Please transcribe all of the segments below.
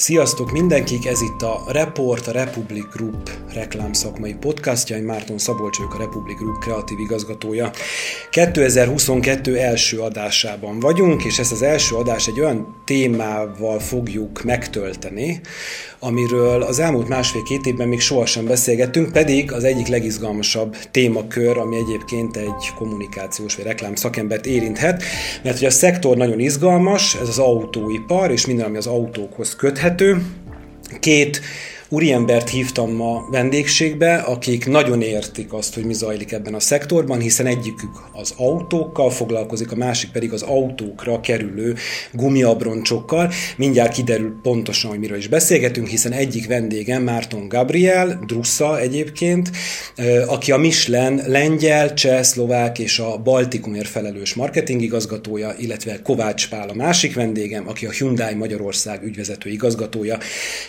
Sziasztok mindenkik, ez itt a Report, a Republic Group reklámszakmai podcastja, én Márton Szabolcs vagyok, a Republic Group kreatív igazgatója. 2022 első adásában vagyunk, és ezt az első adás egy olyan témával fogjuk megtölteni, amiről az elmúlt másfél-két évben még sohasem beszélgettünk, pedig az egyik legizgalmasabb témakör, ami egyébként egy kommunikációs vagy reklám szakembert érinthet, mert hogy a szektor nagyon izgalmas, ez az autóipar, és minden, ami az autókhoz köthető. Két úriembert hívtam ma vendégségbe, akik nagyon értik azt, hogy mi zajlik ebben a szektorban, hiszen egyikük az autókkal foglalkozik, a másik pedig az autókra kerülő gumiabroncsokkal. Mindjárt kiderül pontosan, hogy miről is beszélgetünk, hiszen egyik vendégem Márton Gabriel, Drussa egyébként, aki a Michelin lengyel, cseh, szlovák és a Baltikumért felelős marketingigazgatója, illetve Kovács Pál a másik vendégem, aki a Hyundai Magyarország ügyvezető igazgatója.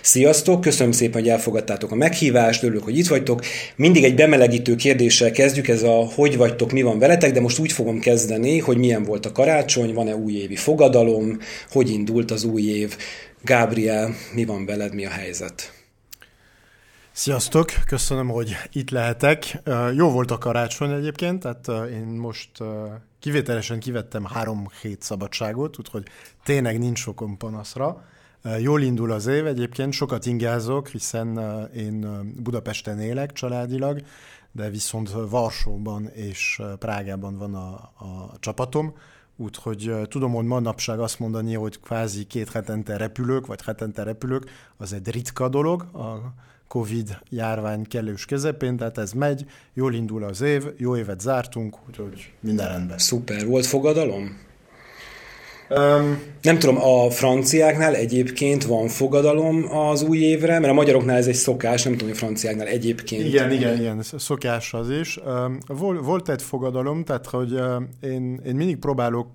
Sziasztok, köszönöm szépen szépen, hogy elfogadtátok a meghívást, örülök, hogy itt vagytok. Mindig egy bemelegítő kérdéssel kezdjük, ez a hogy vagytok, mi van veletek, de most úgy fogom kezdeni, hogy milyen volt a karácsony, van-e újévi fogadalom, hogy indult az új év. Gábriel, mi van veled, mi a helyzet? Sziasztok, köszönöm, hogy itt lehetek. Jó volt a karácsony egyébként, tehát én most kivételesen kivettem három hét szabadságot, úgyhogy tényleg nincs sokom panaszra. Jól indul az év, egyébként sokat ingázok, hiszen én Budapesten élek családilag, de viszont Varsóban és Prágában van a, a csapatom, úgyhogy tudom, hogy manapság azt mondani, hogy kvázi két hetente repülők, vagy hetente repülők, az egy ritka dolog a Covid járvány kellős közepén, tehát ez megy, jól indul az év, jó évet zártunk, úgyhogy minden rendben. Szuper, volt fogadalom? Um, nem tudom, a franciáknál egyébként van fogadalom az új évre, mert a magyaroknál ez egy szokás, nem tudom, hogy a franciáknál egyébként. Igen, igen, igen, szokás az is. Volt egy fogadalom, tehát hogy én, én mindig próbálok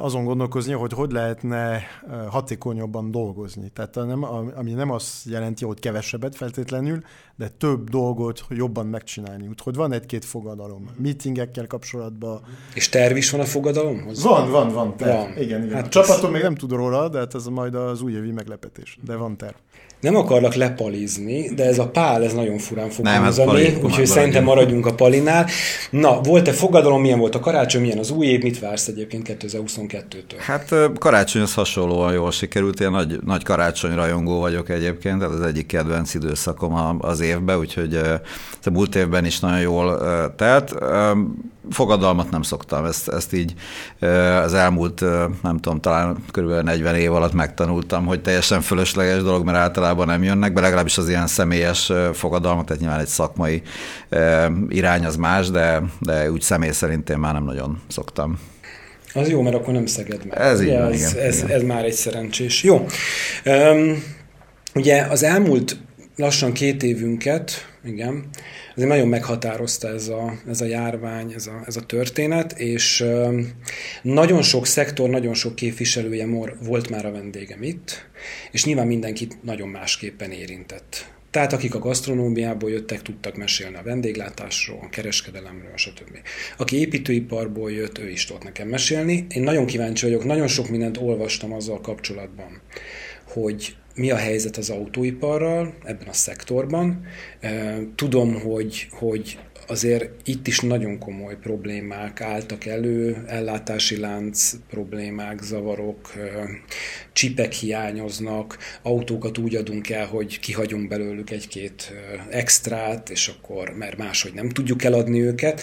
azon gondolkozni, hogy hogy lehetne hatékonyabban dolgozni. Tehát nem, ami nem azt jelenti, hogy kevesebbet feltétlenül, de több dolgot jobban megcsinálni. Úgyhogy van egy-két fogadalom. Meetingekkel kapcsolatban. És terv is van a fogadalomhoz? Van, van, van terv. Van. Igen, igen. Hát a csapatom ez... még nem tud róla, de hát ez majd az újévi meglepetés. De van terv nem akarlak lepalizni, de ez a pál, ez nagyon furán fog hangzani, úgyhogy szerintem maradjunk a palinál. Na, volt-e fogadalom, milyen volt a karácsony, milyen az új év, mit vársz egyébként 2022-től? Hát karácsony az hasonlóan jól sikerült, én nagy, nagy karácsony rajongó vagyok egyébként, tehát az egyik kedvenc időszakom az évben, úgyhogy a múlt évben is nagyon jól telt fogadalmat nem szoktam, ezt, ezt így az elmúlt, nem tudom, talán kb. 40 év alatt megtanultam, hogy teljesen fölösleges dolog, mert általában nem jönnek be, legalábbis az ilyen személyes fogadalmak, tehát nyilván egy szakmai irány az más, de, de úgy személy szerint én már nem nagyon szoktam. Az jó, mert akkor nem szeged meg. Ez ugye, így ez, igen, ez, igen. ez már egy szerencsés. Jó. Um, ugye az elmúlt lassan két évünket, igen, azért nagyon meghatározta ez a, ez a járvány, ez a, ez a történet, és nagyon sok szektor, nagyon sok képviselője volt már a vendégem itt, és nyilván mindenkit nagyon másképpen érintett. Tehát akik a gasztronómiából jöttek, tudtak mesélni a vendéglátásról, a kereskedelemről, stb. Aki építőiparból jött, ő is tudott nekem mesélni. Én nagyon kíváncsi vagyok, nagyon sok mindent olvastam azzal kapcsolatban, hogy mi a helyzet az autóiparral ebben a szektorban. Tudom, hogy, hogy azért itt is nagyon komoly problémák álltak elő, ellátási lánc problémák, zavarok, csipek hiányoznak, autókat úgy adunk el, hogy kihagyunk belőlük egy-két extrát, és akkor, mert máshogy nem tudjuk eladni őket.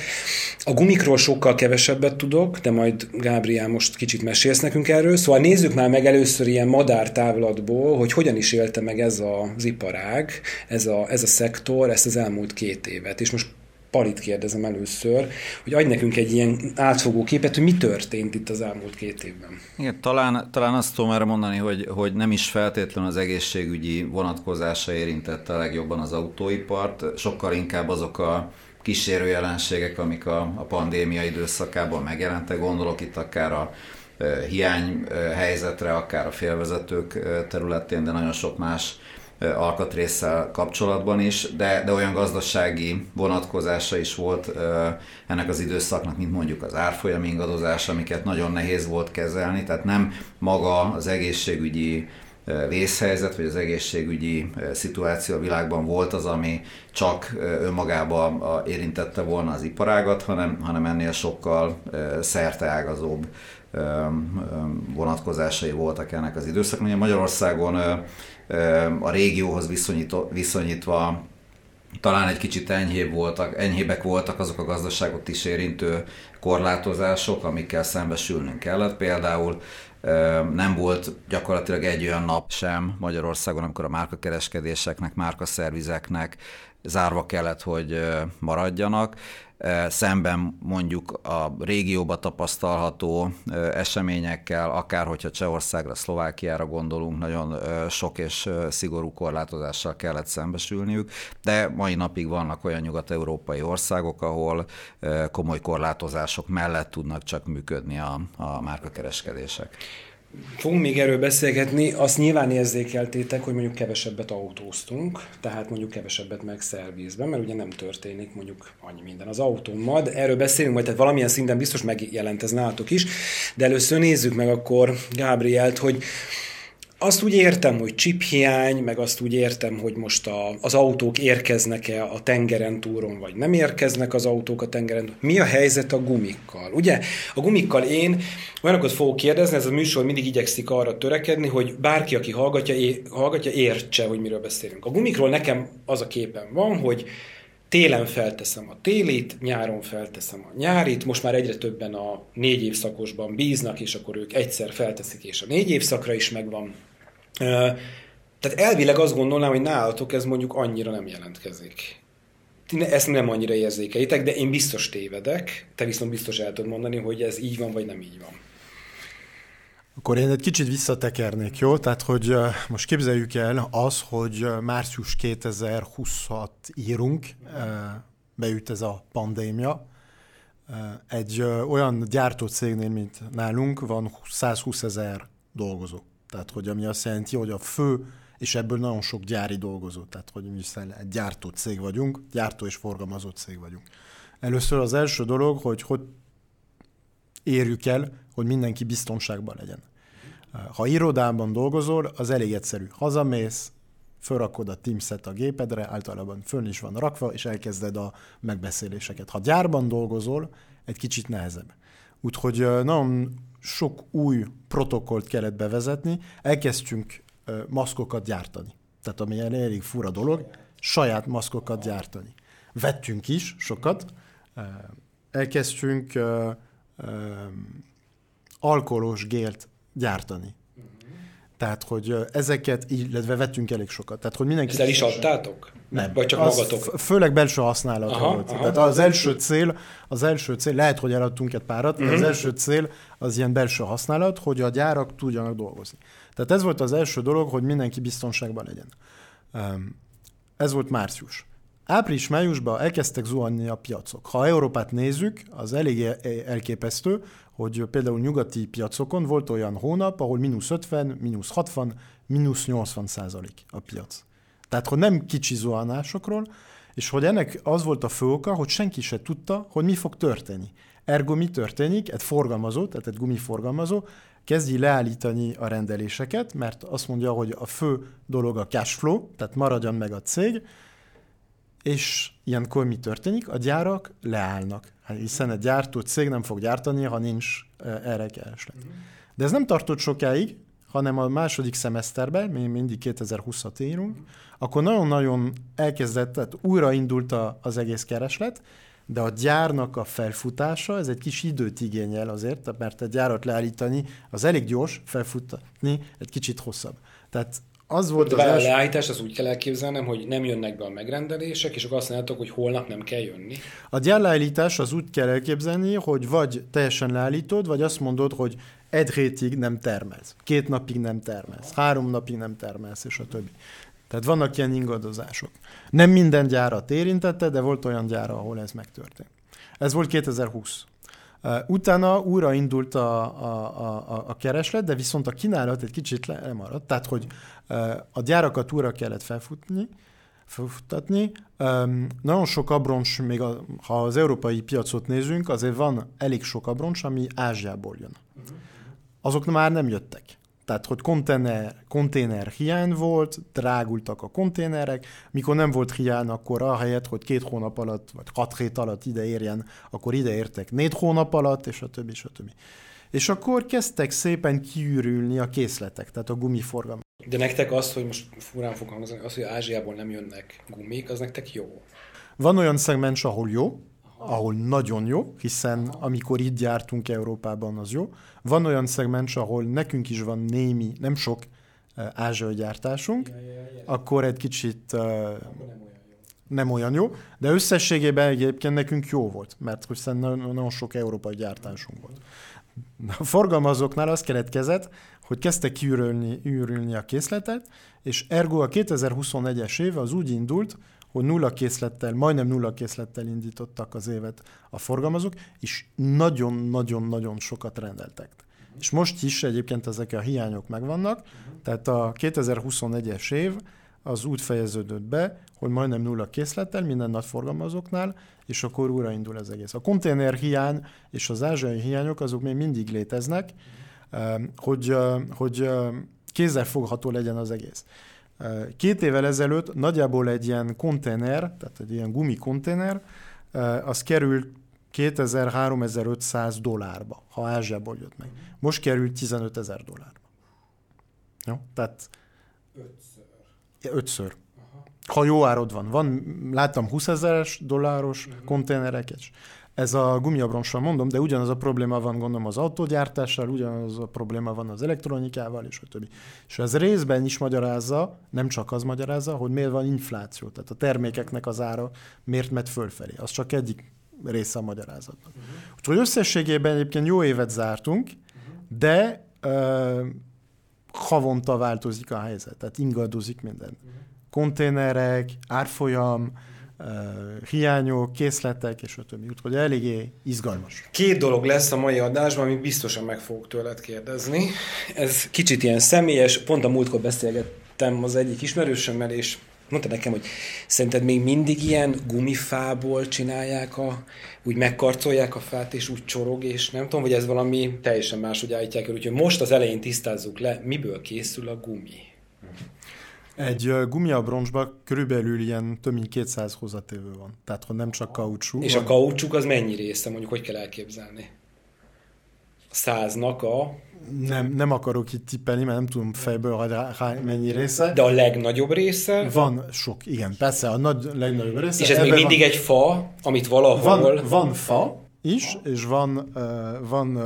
A gumikról sokkal kevesebbet tudok, de majd Gábriel most kicsit mesélsz nekünk erről, szóval nézzük már meg először ilyen madártávlatból, hogy hogyan is élte meg ez az iparág, ez a, ez a szektor, ezt az elmúlt két évet. És most Palit kérdezem először, hogy adj nekünk egy ilyen átfogó képet, hogy mi történt itt az elmúlt két évben. Igen, talán, talán azt tudom erre mondani, hogy, hogy nem is feltétlenül az egészségügyi vonatkozása érintette a legjobban az autóipart, sokkal inkább azok a kísérő jelenségek, amik a, a pandémia időszakában megjelentek, gondolok itt akár a hiány helyzetre, akár a félvezetők területén, de nagyon sok más alkatrészsel kapcsolatban is, de, de olyan gazdasági vonatkozása is volt ennek az időszaknak, mint mondjuk az árfolyam ingadozás, amiket nagyon nehéz volt kezelni, tehát nem maga az egészségügyi vészhelyzet, vagy az egészségügyi szituáció a világban volt az, ami csak önmagában érintette volna az iparágat, hanem, hanem ennél sokkal szerteágazóbb vonatkozásai voltak ennek az időszaknak. Magyarországon a régióhoz viszonyítva talán egy kicsit enyhébb voltak, enyhébbek voltak azok a gazdaságot is érintő korlátozások, amikkel szembesülnünk kellett. Például nem volt gyakorlatilag egy olyan nap sem Magyarországon, amikor a márkakereskedéseknek, márkaszervizeknek zárva kellett, hogy maradjanak. Szemben mondjuk a régióba tapasztalható eseményekkel, akár hogyha Csehországra, Szlovákiára gondolunk, nagyon sok és szigorú korlátozással kellett szembesülniük, de mai napig vannak olyan nyugat-európai országok, ahol komoly korlátozások mellett tudnak csak működni a, a márkakereskedések. Fogunk még erről beszélgetni, azt nyilván érzékeltétek, hogy mondjuk kevesebbet autóztunk, tehát mondjuk kevesebbet meg szervizben, mert ugye nem történik mondjuk annyi minden az autómmal, de erről beszélünk majd, tehát valamilyen szinten biztos megjelent ez nálatok is, de először nézzük meg akkor Gábrielt, hogy azt úgy értem, hogy chiphiány, meg azt úgy értem, hogy most a, az autók érkeznek-e a tengeren túron, vagy nem érkeznek az autók a tengeren túron. Mi a helyzet a gumikkal? Ugye, a gumikkal én olyanokat fogok kérdezni, ez a műsor mindig igyekszik arra törekedni, hogy bárki, aki hallgatja, é, hallgatja értse, hogy miről beszélünk. A gumikról nekem az a képen van, hogy télen felteszem a télit, nyáron felteszem a nyárit, most már egyre többen a négy évszakosban bíznak, és akkor ők egyszer felteszik, és a négy évszakra is megvan tehát elvileg azt gondolnám, hogy nálatok ez mondjuk annyira nem jelentkezik. Ezt nem annyira érzékelitek, de én biztos tévedek, te viszont biztos el tudod mondani, hogy ez így van, vagy nem így van. Akkor én egy kicsit visszatekernék, jó? Tehát, hogy most képzeljük el az, hogy március 2026 írunk, beüt ez a pandémia. Egy olyan gyártócégnél, mint nálunk, van 120 ezer dolgozó. Tehát, hogy ami azt jelenti, hogy a fő, és ebből nagyon sok gyári dolgozó, tehát, hogy mi egy gyártó cég vagyunk, gyártó és forgalmazó cég vagyunk. Először az első dolog, hogy hogy érjük el, hogy mindenki biztonságban legyen. Ha irodában dolgozol, az elég egyszerű. Hazamész, fölrakod a Teams-et a gépedre, általában fönn is van rakva, és elkezded a megbeszéléseket. Ha gyárban dolgozol, egy kicsit nehezebb. Úgyhogy nagyon sok új protokollt kellett bevezetni, elkezdtünk maszkokat gyártani. Tehát ami elég fura dolog, saját maszkokat gyártani. Vettünk is sokat, elkezdtünk alkoholos gélt gyártani. Tehát, hogy ezeket, illetve vettünk elég sokat. Tehát, hogy mindenki... Ezzel is adtátok? Nem. Vagy csak az magatok? Főleg belső használat aha, volt. Aha, Tehát az első cél, az első cél, lehet, hogy eladtunk egy párat, uh-huh. az mhm. első cél az ilyen belső használat, hogy a gyárak tudjanak dolgozni. Tehát ez volt az első dolog, hogy mindenki biztonságban legyen. Ez volt március. Április-májusban elkezdtek zuhanni a piacok. Ha Európát nézzük, az elég elképesztő, hogy például nyugati piacokon volt olyan hónap, ahol mínusz 50, mínusz 60, mínusz 80 százalék a piac. Tehát, hogy nem kicsi zuhanásokról, és hogy ennek az volt a fő oka, hogy senki se tudta, hogy mi fog történni. Ergo mi történik? Egy forgalmazó, tehát egy gumiforgalmazó kezdi leállítani a rendeléseket, mert azt mondja, hogy a fő dolog a cash flow, tehát maradjon meg a cég, és ilyenkor mi történik? A gyárak leállnak, hát hiszen egy gyártó cég nem fog gyártani, ha nincs erre kereslet. De ez nem tartott sokáig, hanem a második szemeszterben, mi mindig 2020-at írunk, akkor nagyon-nagyon elkezdett, tehát újraindult az egész kereslet, de a gyárnak a felfutása, ez egy kis időt igényel azért, mert egy gyárat leállítani, az elég gyors, felfutatni egy kicsit hosszabb. Tehát az volt az első... a leállítás, az úgy kell elképzelnem, hogy nem jönnek be a megrendelések, és akkor azt mondjátok, hogy holnap nem kell jönni. A gyárleállítás az úgy kell elképzelni, hogy vagy teljesen leállítod, vagy azt mondod, hogy egy hétig nem termelsz, két napig nem termelsz, három napig nem termelsz, és a többi. Tehát vannak ilyen ingadozások. Nem minden gyárat érintette, de volt olyan gyára, ahol ez megtörtént. Ez volt 2020. Utána újra indult a, a, a, a kereslet, de viszont a kínálat egy kicsit lemaradt, tehát hogy a gyárakat újra kellett felfutni, felfuttatni. Nagyon sok abroncs, még a, ha az európai piacot nézünk, azért van elég sok abroncs, ami Ázsiából jön. Azok már nem jöttek. Tehát, hogy konténer, konténer hiány volt, drágultak a konténerek, mikor nem volt hiány, akkor ahelyett, hogy két hónap alatt, vagy hat hét alatt ide érjen, akkor ide értek négy hónap alatt, és a többi, és a többi. És akkor kezdtek szépen kiürülni a készletek, tehát a gumiforgalom. De nektek az, hogy most furán fog hangzani, az, hogy Ázsiából nem jönnek gumik, az nektek jó? Van olyan szegmens, ahol jó, ahol nagyon jó, hiszen amikor itt jártunk Európában, az jó. Van olyan szegmens, ahol nekünk is van némi, nem sok uh, ázsiai gyártásunk, ja, ja, ja. akkor egy kicsit uh, nem, olyan nem olyan jó, de összességében egyébként nekünk jó volt, mert hiszen nagyon sok európai gyártásunk volt. A forgalmazóknál az keletkezett, hogy kezdtek kiürülni ürülni a készletet, és ergo a 2021-es év az úgy indult, hogy nulla készlettel, majdnem nulla készlettel indítottak az évet a forgalmazók, és nagyon-nagyon-nagyon sokat rendeltek. És most is egyébként ezek a hiányok megvannak, tehát a 2021-es év az úgy fejeződött be, hogy majdnem nulla készlettel minden nagy forgalmazóknál, és akkor újraindul az egész. A konténer hiány és az ázsiai hiányok azok még mindig léteznek, uh-huh. hogy, hogy kézzelfogható legyen az egész. Két évvel ezelőtt nagyjából egy ilyen konténer, tehát egy ilyen gumikonténer, az került 2000-3500 dollárba, ha Ázsiából jött meg. Most került 15 ezer dollárba. Jó? Tehát ötször. Ötször. Aha. Ha jó árod van. van láttam 20 ezeres dolláros uh-huh. konténereket, ez a gumiabroncsal mondom, de ugyanaz a probléma van gondolom az autógyártással, ugyanaz a probléma van az elektronikával, és a többi. És ez részben is magyarázza, nem csak az magyarázza, hogy miért van infláció, tehát a termékeknek az ára miért megy fölfelé. Az csak egyik része a magyarázatnak. Uh-huh. Úgyhogy összességében egyébként jó évet zártunk, uh-huh. de uh, havonta változik a helyzet, tehát ingadozik minden. Uh-huh. Konténerek, árfolyam, hiányok, készletek, és a többi. Úgyhogy eléggé izgalmas. Két dolog lesz a mai adásban, amit biztosan meg fogok tőled kérdezni. Ez kicsit ilyen személyes, pont a múltkor beszélgettem az egyik ismerősömmel, és mondta nekem, hogy szerinted még mindig ilyen gumifából csinálják, a, úgy megkarcolják a fát, és úgy csorog, és nem tudom, hogy ez valami teljesen máshogy állítják el. Úgyhogy most az elején tisztázzuk le, miből készül a gumi. Egy gumiabroncsban körülbelül ilyen több mint 200 hozzatévő van. Tehát, hogy nem csak kaucsú. És a kaucsuk az mennyi része, mondjuk, hogy kell elképzelni? A száznak a... Nem, nem akarok itt tippelni, mert nem tudom fejből, hogy mennyi része. De a legnagyobb része? Van sok, igen, persze, a nagy, legnagyobb része. És ez még mindig van... egy fa, amit valahol... Van, van fa is, és van, uh, van uh,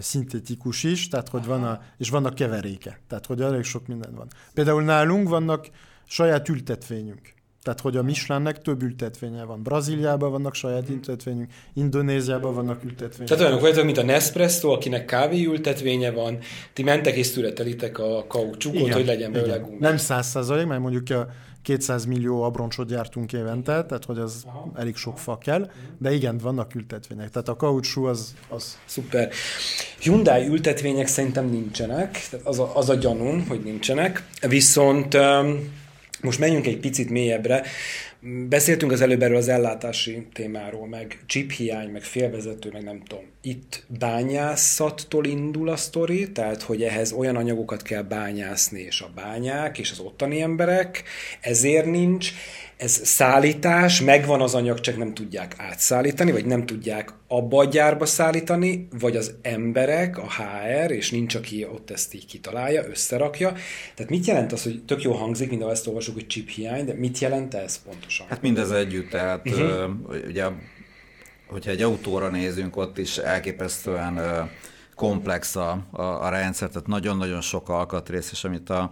szintetikus is, tehát hogy van a, és vannak keveréke, tehát hogy elég sok minden van. Például nálunk vannak saját ültetvényünk. Tehát, hogy a Michelinnek több ültetvénye van. Brazíliában vannak saját ültetvényünk, Indonéziában vannak ültetvények. Tehát olyanok vagytok, mint a Nespresso, akinek kávé ültetvénye van, ti mentek és születelitek a kaucsukot, hogy legyen belőle gumi. Nem száz százalék, mert mondjuk a 200 millió abroncsot gyártunk évente, tehát hogy az Aha. elég sok fa kell, de igen, vannak ültetvények. Tehát a kaucsú az... az... Szuper. Hyundai ültetvények szerintem nincsenek, tehát az a, az a gyanúm, hogy nincsenek, viszont most menjünk egy picit mélyebbre. Beszéltünk az előbb erről az ellátási témáról, meg chip hiány, meg félvezető, meg nem tudom. Itt bányászattól indul a sztori, tehát hogy ehhez olyan anyagokat kell bányászni, és a bányák, és az ottani emberek, ezért nincs ez szállítás, megvan az anyag, csak nem tudják átszállítani, vagy nem tudják abba a gyárba szállítani, vagy az emberek, a HR, és nincs, aki ott ezt így kitalálja, összerakja. Tehát mit jelent az, hogy tök jó hangzik, minden ezt olvasok, hogy chip hiány, de mit jelent ez pontosan? Hát mindez együtt, tehát uh-huh. ugye, hogyha egy autóra nézünk, ott is elképesztően komplex a, a, a rendszer, tehát nagyon-nagyon sok alkatrész, és amit a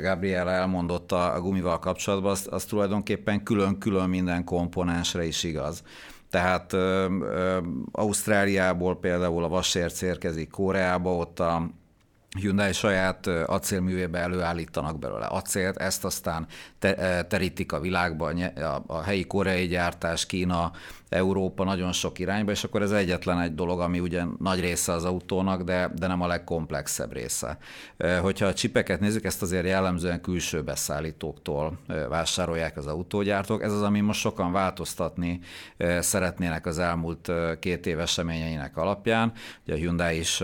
Gabriela elmondott a, a gumival kapcsolatban, az, az tulajdonképpen külön-külön minden komponensre is igaz. Tehát ö, ö, Ausztráliából például a vasérc érkezik Koreába, ott a Hyundai saját acélművébe előállítanak belőle acélt, ezt aztán te, terítik a világba, a, a helyi koreai gyártás, Kína Európa nagyon sok irányba, és akkor ez egyetlen egy dolog, ami ugye nagy része az autónak, de, de nem a legkomplexebb része. Hogyha a csipeket nézzük, ezt azért jellemzően külső beszállítóktól vásárolják az autógyártók. Ez az, ami most sokan változtatni szeretnének az elmúlt két év eseményeinek alapján. Ugye a Hyundai is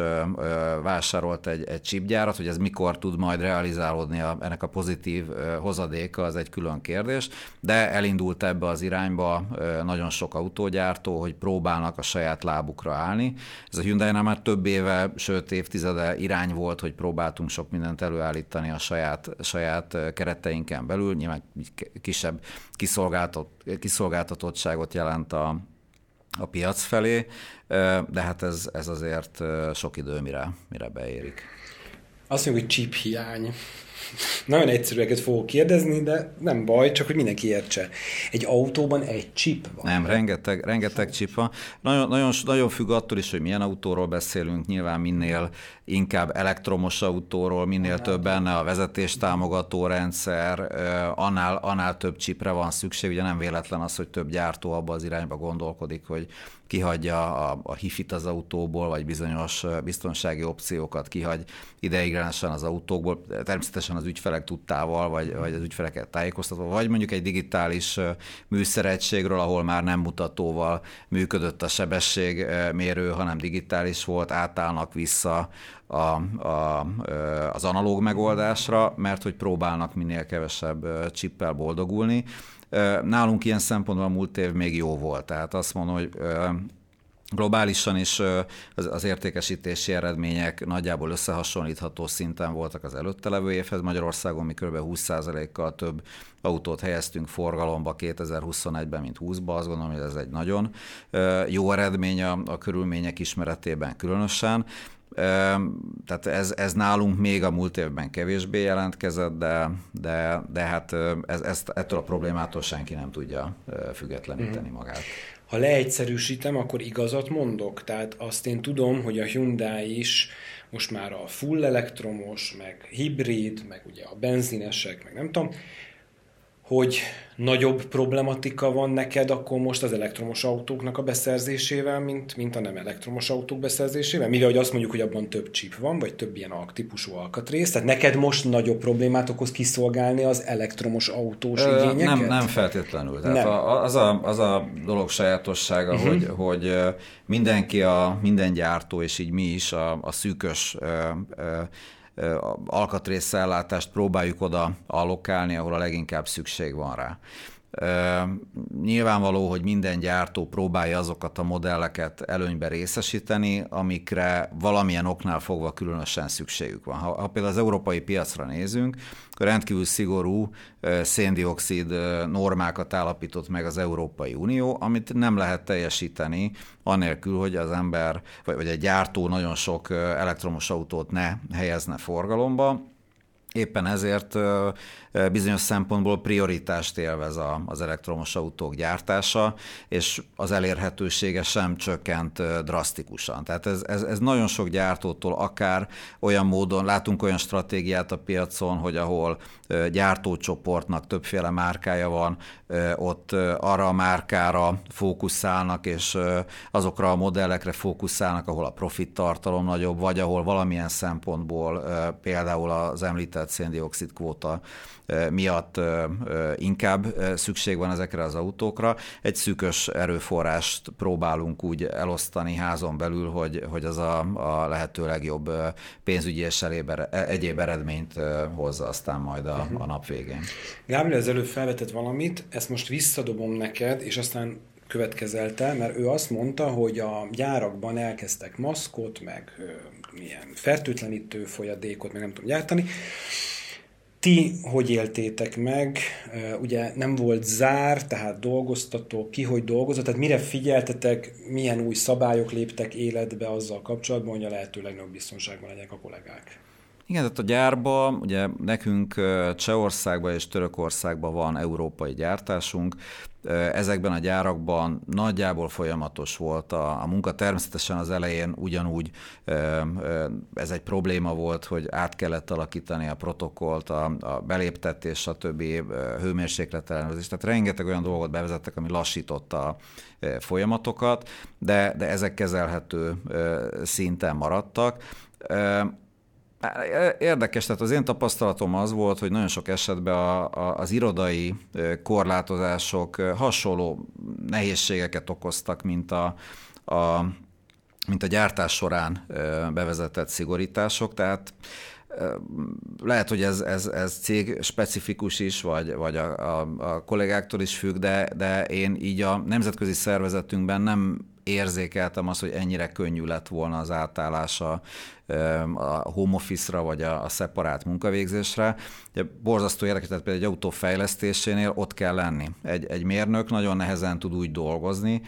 vásárolt egy, egy chipgyárat, hogy ez mikor tud majd realizálódni a, ennek a pozitív hozadéka, az egy külön kérdés, de elindult ebbe az irányba nagyon sok autógyártó, hogy próbálnak a saját lábukra állni. Ez a hyundai már több éve, sőt évtizede irány volt, hogy próbáltunk sok mindent előállítani a saját, saját kereteinken belül, nyilván kisebb kiszolgáltat, kiszolgáltatottságot jelent a, a piac felé, de hát ez, ez azért sok idő, mire, mire beérik. Azt mondjuk, hogy chip hiány. Nagyon egyszerűeket fogok kérdezni, de nem baj, csak hogy mindenki értse. Egy autóban egy chip van. Nem, rengeteg, rengeteg chip van. Nagyon, nagyon, nagyon függ attól is, hogy milyen autóról beszélünk. Nyilván minél inkább elektromos autóról, minél annál több benne a vezetéstámogató rendszer, annál, annál több chipre van szükség. Ugye nem véletlen az, hogy több gyártó abba az irányba gondolkodik, hogy kihagyja a, a hifit az autóból, vagy bizonyos biztonsági opciókat kihagy ideiglenesen az autókból, természetesen az ügyfelek tudtával, vagy, vagy az ügyfeleket tájékoztatva, vagy mondjuk egy digitális műszeregységről, ahol már nem mutatóval működött a sebességmérő, hanem digitális volt, átállnak vissza a, a, az analóg megoldásra, mert hogy próbálnak minél kevesebb csippel boldogulni. Nálunk ilyen szempontból a múlt év még jó volt, tehát azt mondom, hogy Globálisan is az értékesítési eredmények nagyjából összehasonlítható szinten voltak az előtte levő évhez. Magyarországon mi kb. 20%-kal több autót helyeztünk forgalomba 2021-ben, mint 20-ba. Azt gondolom, hogy ez egy nagyon jó eredmény a, a körülmények ismeretében különösen. Tehát ez, ez nálunk még a múlt évben kevésbé jelentkezett, de, de, de hát ez, ezt, ettől a problémától senki nem tudja függetleníteni mhm. magát. Ha leegyszerűsítem, akkor igazat mondok. Tehát azt én tudom, hogy a Hyundai is most már a full elektromos, meg hibrid, meg ugye a benzinesek, meg nem tudom, hogy nagyobb problematika van neked akkor most az elektromos autóknak a beszerzésével, mint, mint a nem elektromos autók beszerzésével? Mivel hogy azt mondjuk, hogy abban több chip van, vagy több ilyen típusú alkatrész, tehát neked most nagyobb problémát okoz kiszolgálni az elektromos autós Ö, igényeket? Nem, nem feltétlenül. Tehát nem. A, az, a, az a dolog sajátossága, uh-huh. hogy, hogy mindenki, a, minden gyártó, és így mi is a, a szűkös alkatrészellátást próbáljuk oda allokálni, ahol a leginkább szükség van rá. Nyilvánvaló, hogy minden gyártó próbálja azokat a modelleket előnybe részesíteni, amikre valamilyen oknál fogva különösen szükségük van. Ha, ha például az európai piacra nézünk, akkor rendkívül szigorú széndiokszid normákat állapított meg az Európai Unió, amit nem lehet teljesíteni anélkül, hogy az ember, vagy, egy gyártó nagyon sok elektromos autót ne helyezne forgalomba, Éppen ezért bizonyos szempontból prioritást élvez az elektromos autók gyártása, és az elérhetősége sem csökkent drasztikusan. Tehát ez, ez, ez nagyon sok gyártótól akár olyan módon, látunk olyan stratégiát a piacon, hogy ahol gyártócsoportnak többféle márkája van, ott arra a márkára fókuszálnak, és azokra a modellekre fókuszálnak, ahol a profit tartalom nagyobb, vagy ahol valamilyen szempontból például az említett széndiokszid kvóta miatt inkább szükség van ezekre az autókra. Egy szűkös erőforrást próbálunk úgy elosztani házon belül, hogy, hogy az a, a lehető legjobb pénzügyi és e, egyéb eredményt hozza aztán majd a, a nap végén. Gábriel az előbb felvetett valamit, ezt most visszadobom neked, és aztán következelte, mert ő azt mondta, hogy a gyárakban elkezdtek maszkot, meg milyen fertőtlenítő folyadékot, meg nem tudom gyártani, ti hogy éltétek meg? Ugye nem volt zár, tehát dolgoztatok, ki hogy dolgozott, tehát mire figyeltetek, milyen új szabályok léptek életbe azzal kapcsolatban, hogy a lehető legnagyobb biztonságban legyenek a kollégák? Igen, tehát a gyárba, ugye nekünk Csehországban és Törökországban van európai gyártásunk, ezekben a gyárakban nagyjából folyamatos volt a, a munka. Természetesen az elején ugyanúgy ez egy probléma volt, hogy át kellett alakítani a protokollt, a, a beléptetés, stb. hőmérsékletellenőrzés. Tehát rengeteg olyan dolgot bevezettek, ami lassította a folyamatokat, de, de ezek kezelhető szinten maradtak. Érdekes, tehát az én tapasztalatom az volt, hogy nagyon sok esetben a, a, az irodai korlátozások hasonló nehézségeket okoztak, mint a, a, mint a gyártás során bevezetett szigorítások, tehát lehet, hogy ez, ez, ez cég specifikus is, vagy, vagy a, a, a kollégáktól is függ, de, de én így a nemzetközi szervezetünkben nem érzékeltem azt, hogy ennyire könnyű lett volna az átállása a home office-ra, vagy a, a szeparált munkavégzésre. Ugye borzasztó érdekes, tehát például egy autó fejlesztésénél ott kell lenni. Egy, egy mérnök nagyon nehezen tud úgy dolgozni,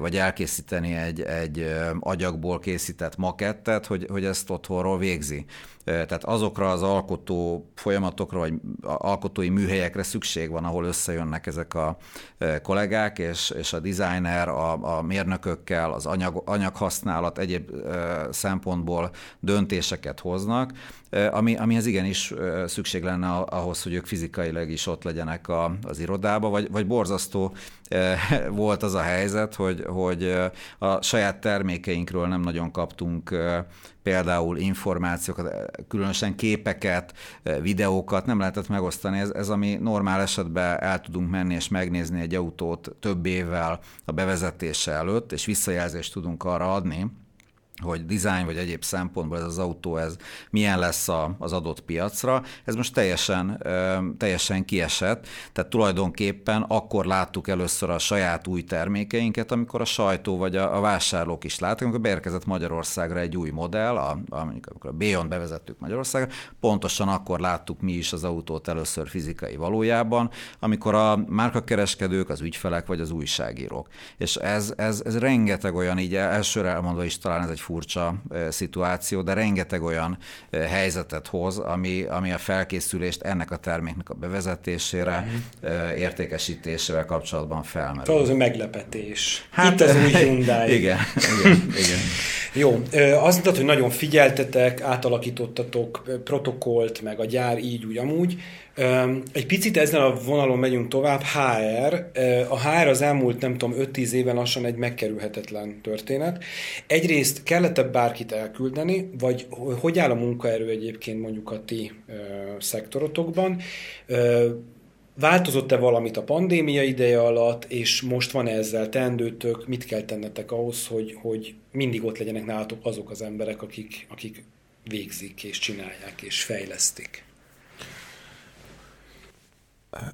vagy elkészíteni egy, egy agyagból készített makettet, hogy, hogy ezt otthonról végzi. Tehát azokra az alkotó folyamatokra, vagy alkotói műhelyekre szükség van, ahol összejönnek ezek a kollégák, és, és a designer a, a mérnökökkel, az anyag, anyaghasználat egyéb szempontból döntéseket hoznak, ami, amihez igenis szükség lenne ahhoz, hogy ők fizikailag is ott legyenek a, az irodába, vagy, vagy borzasztó volt az a helyzet, hogy, hogy a saját termékeinkről nem nagyon kaptunk például információkat, különösen képeket, videókat nem lehetett megosztani. Ez, ez ami normál esetben el tudunk menni és megnézni egy autót több évvel a bevezetése előtt, és visszajelzést tudunk arra adni, hogy design vagy egyéb szempontból ez az autó ez milyen lesz a, az adott piacra. Ez most teljesen, ö, teljesen kiesett, tehát tulajdonképpen akkor láttuk először a saját új termékeinket, amikor a sajtó vagy a, a vásárlók is láttak, amikor beérkezett Magyarországra egy új modell, a, a, amikor a B-on bevezettük Magyarországra, pontosan akkor láttuk mi is az autót először fizikai valójában, amikor a márkakereskedők, az ügyfelek vagy az újságírók. És ez, ez, ez rengeteg olyan, így elsőre elmondva is talán ez egy furcsa szituáció, de rengeteg olyan helyzetet hoz, ami, ami a felkészülést ennek a terméknek a bevezetésére, értékesítésével kapcsolatban felmerül. Talán meglepetés. Hát, Itt az új Hyundai. Igen, igen, igen. Jó, azt mondtad, hogy nagyon figyeltetek, átalakítottatok protokollt, meg a gyár így, úgy, amúgy. Egy picit ezen a vonalon megyünk tovább, HR. A HR az elmúlt, nem tudom, 5-10 éven lassan egy megkerülhetetlen történet. Egyrészt kellett-e bárkit elküldeni, vagy hogy áll a munkaerő egyébként mondjuk a ti szektorotokban? Változott-e valamit a pandémia ideje alatt, és most van ezzel teendőtök, mit kell tennetek ahhoz, hogy, hogy mindig ott legyenek nálatok azok az emberek, akik, akik végzik és csinálják és fejlesztik?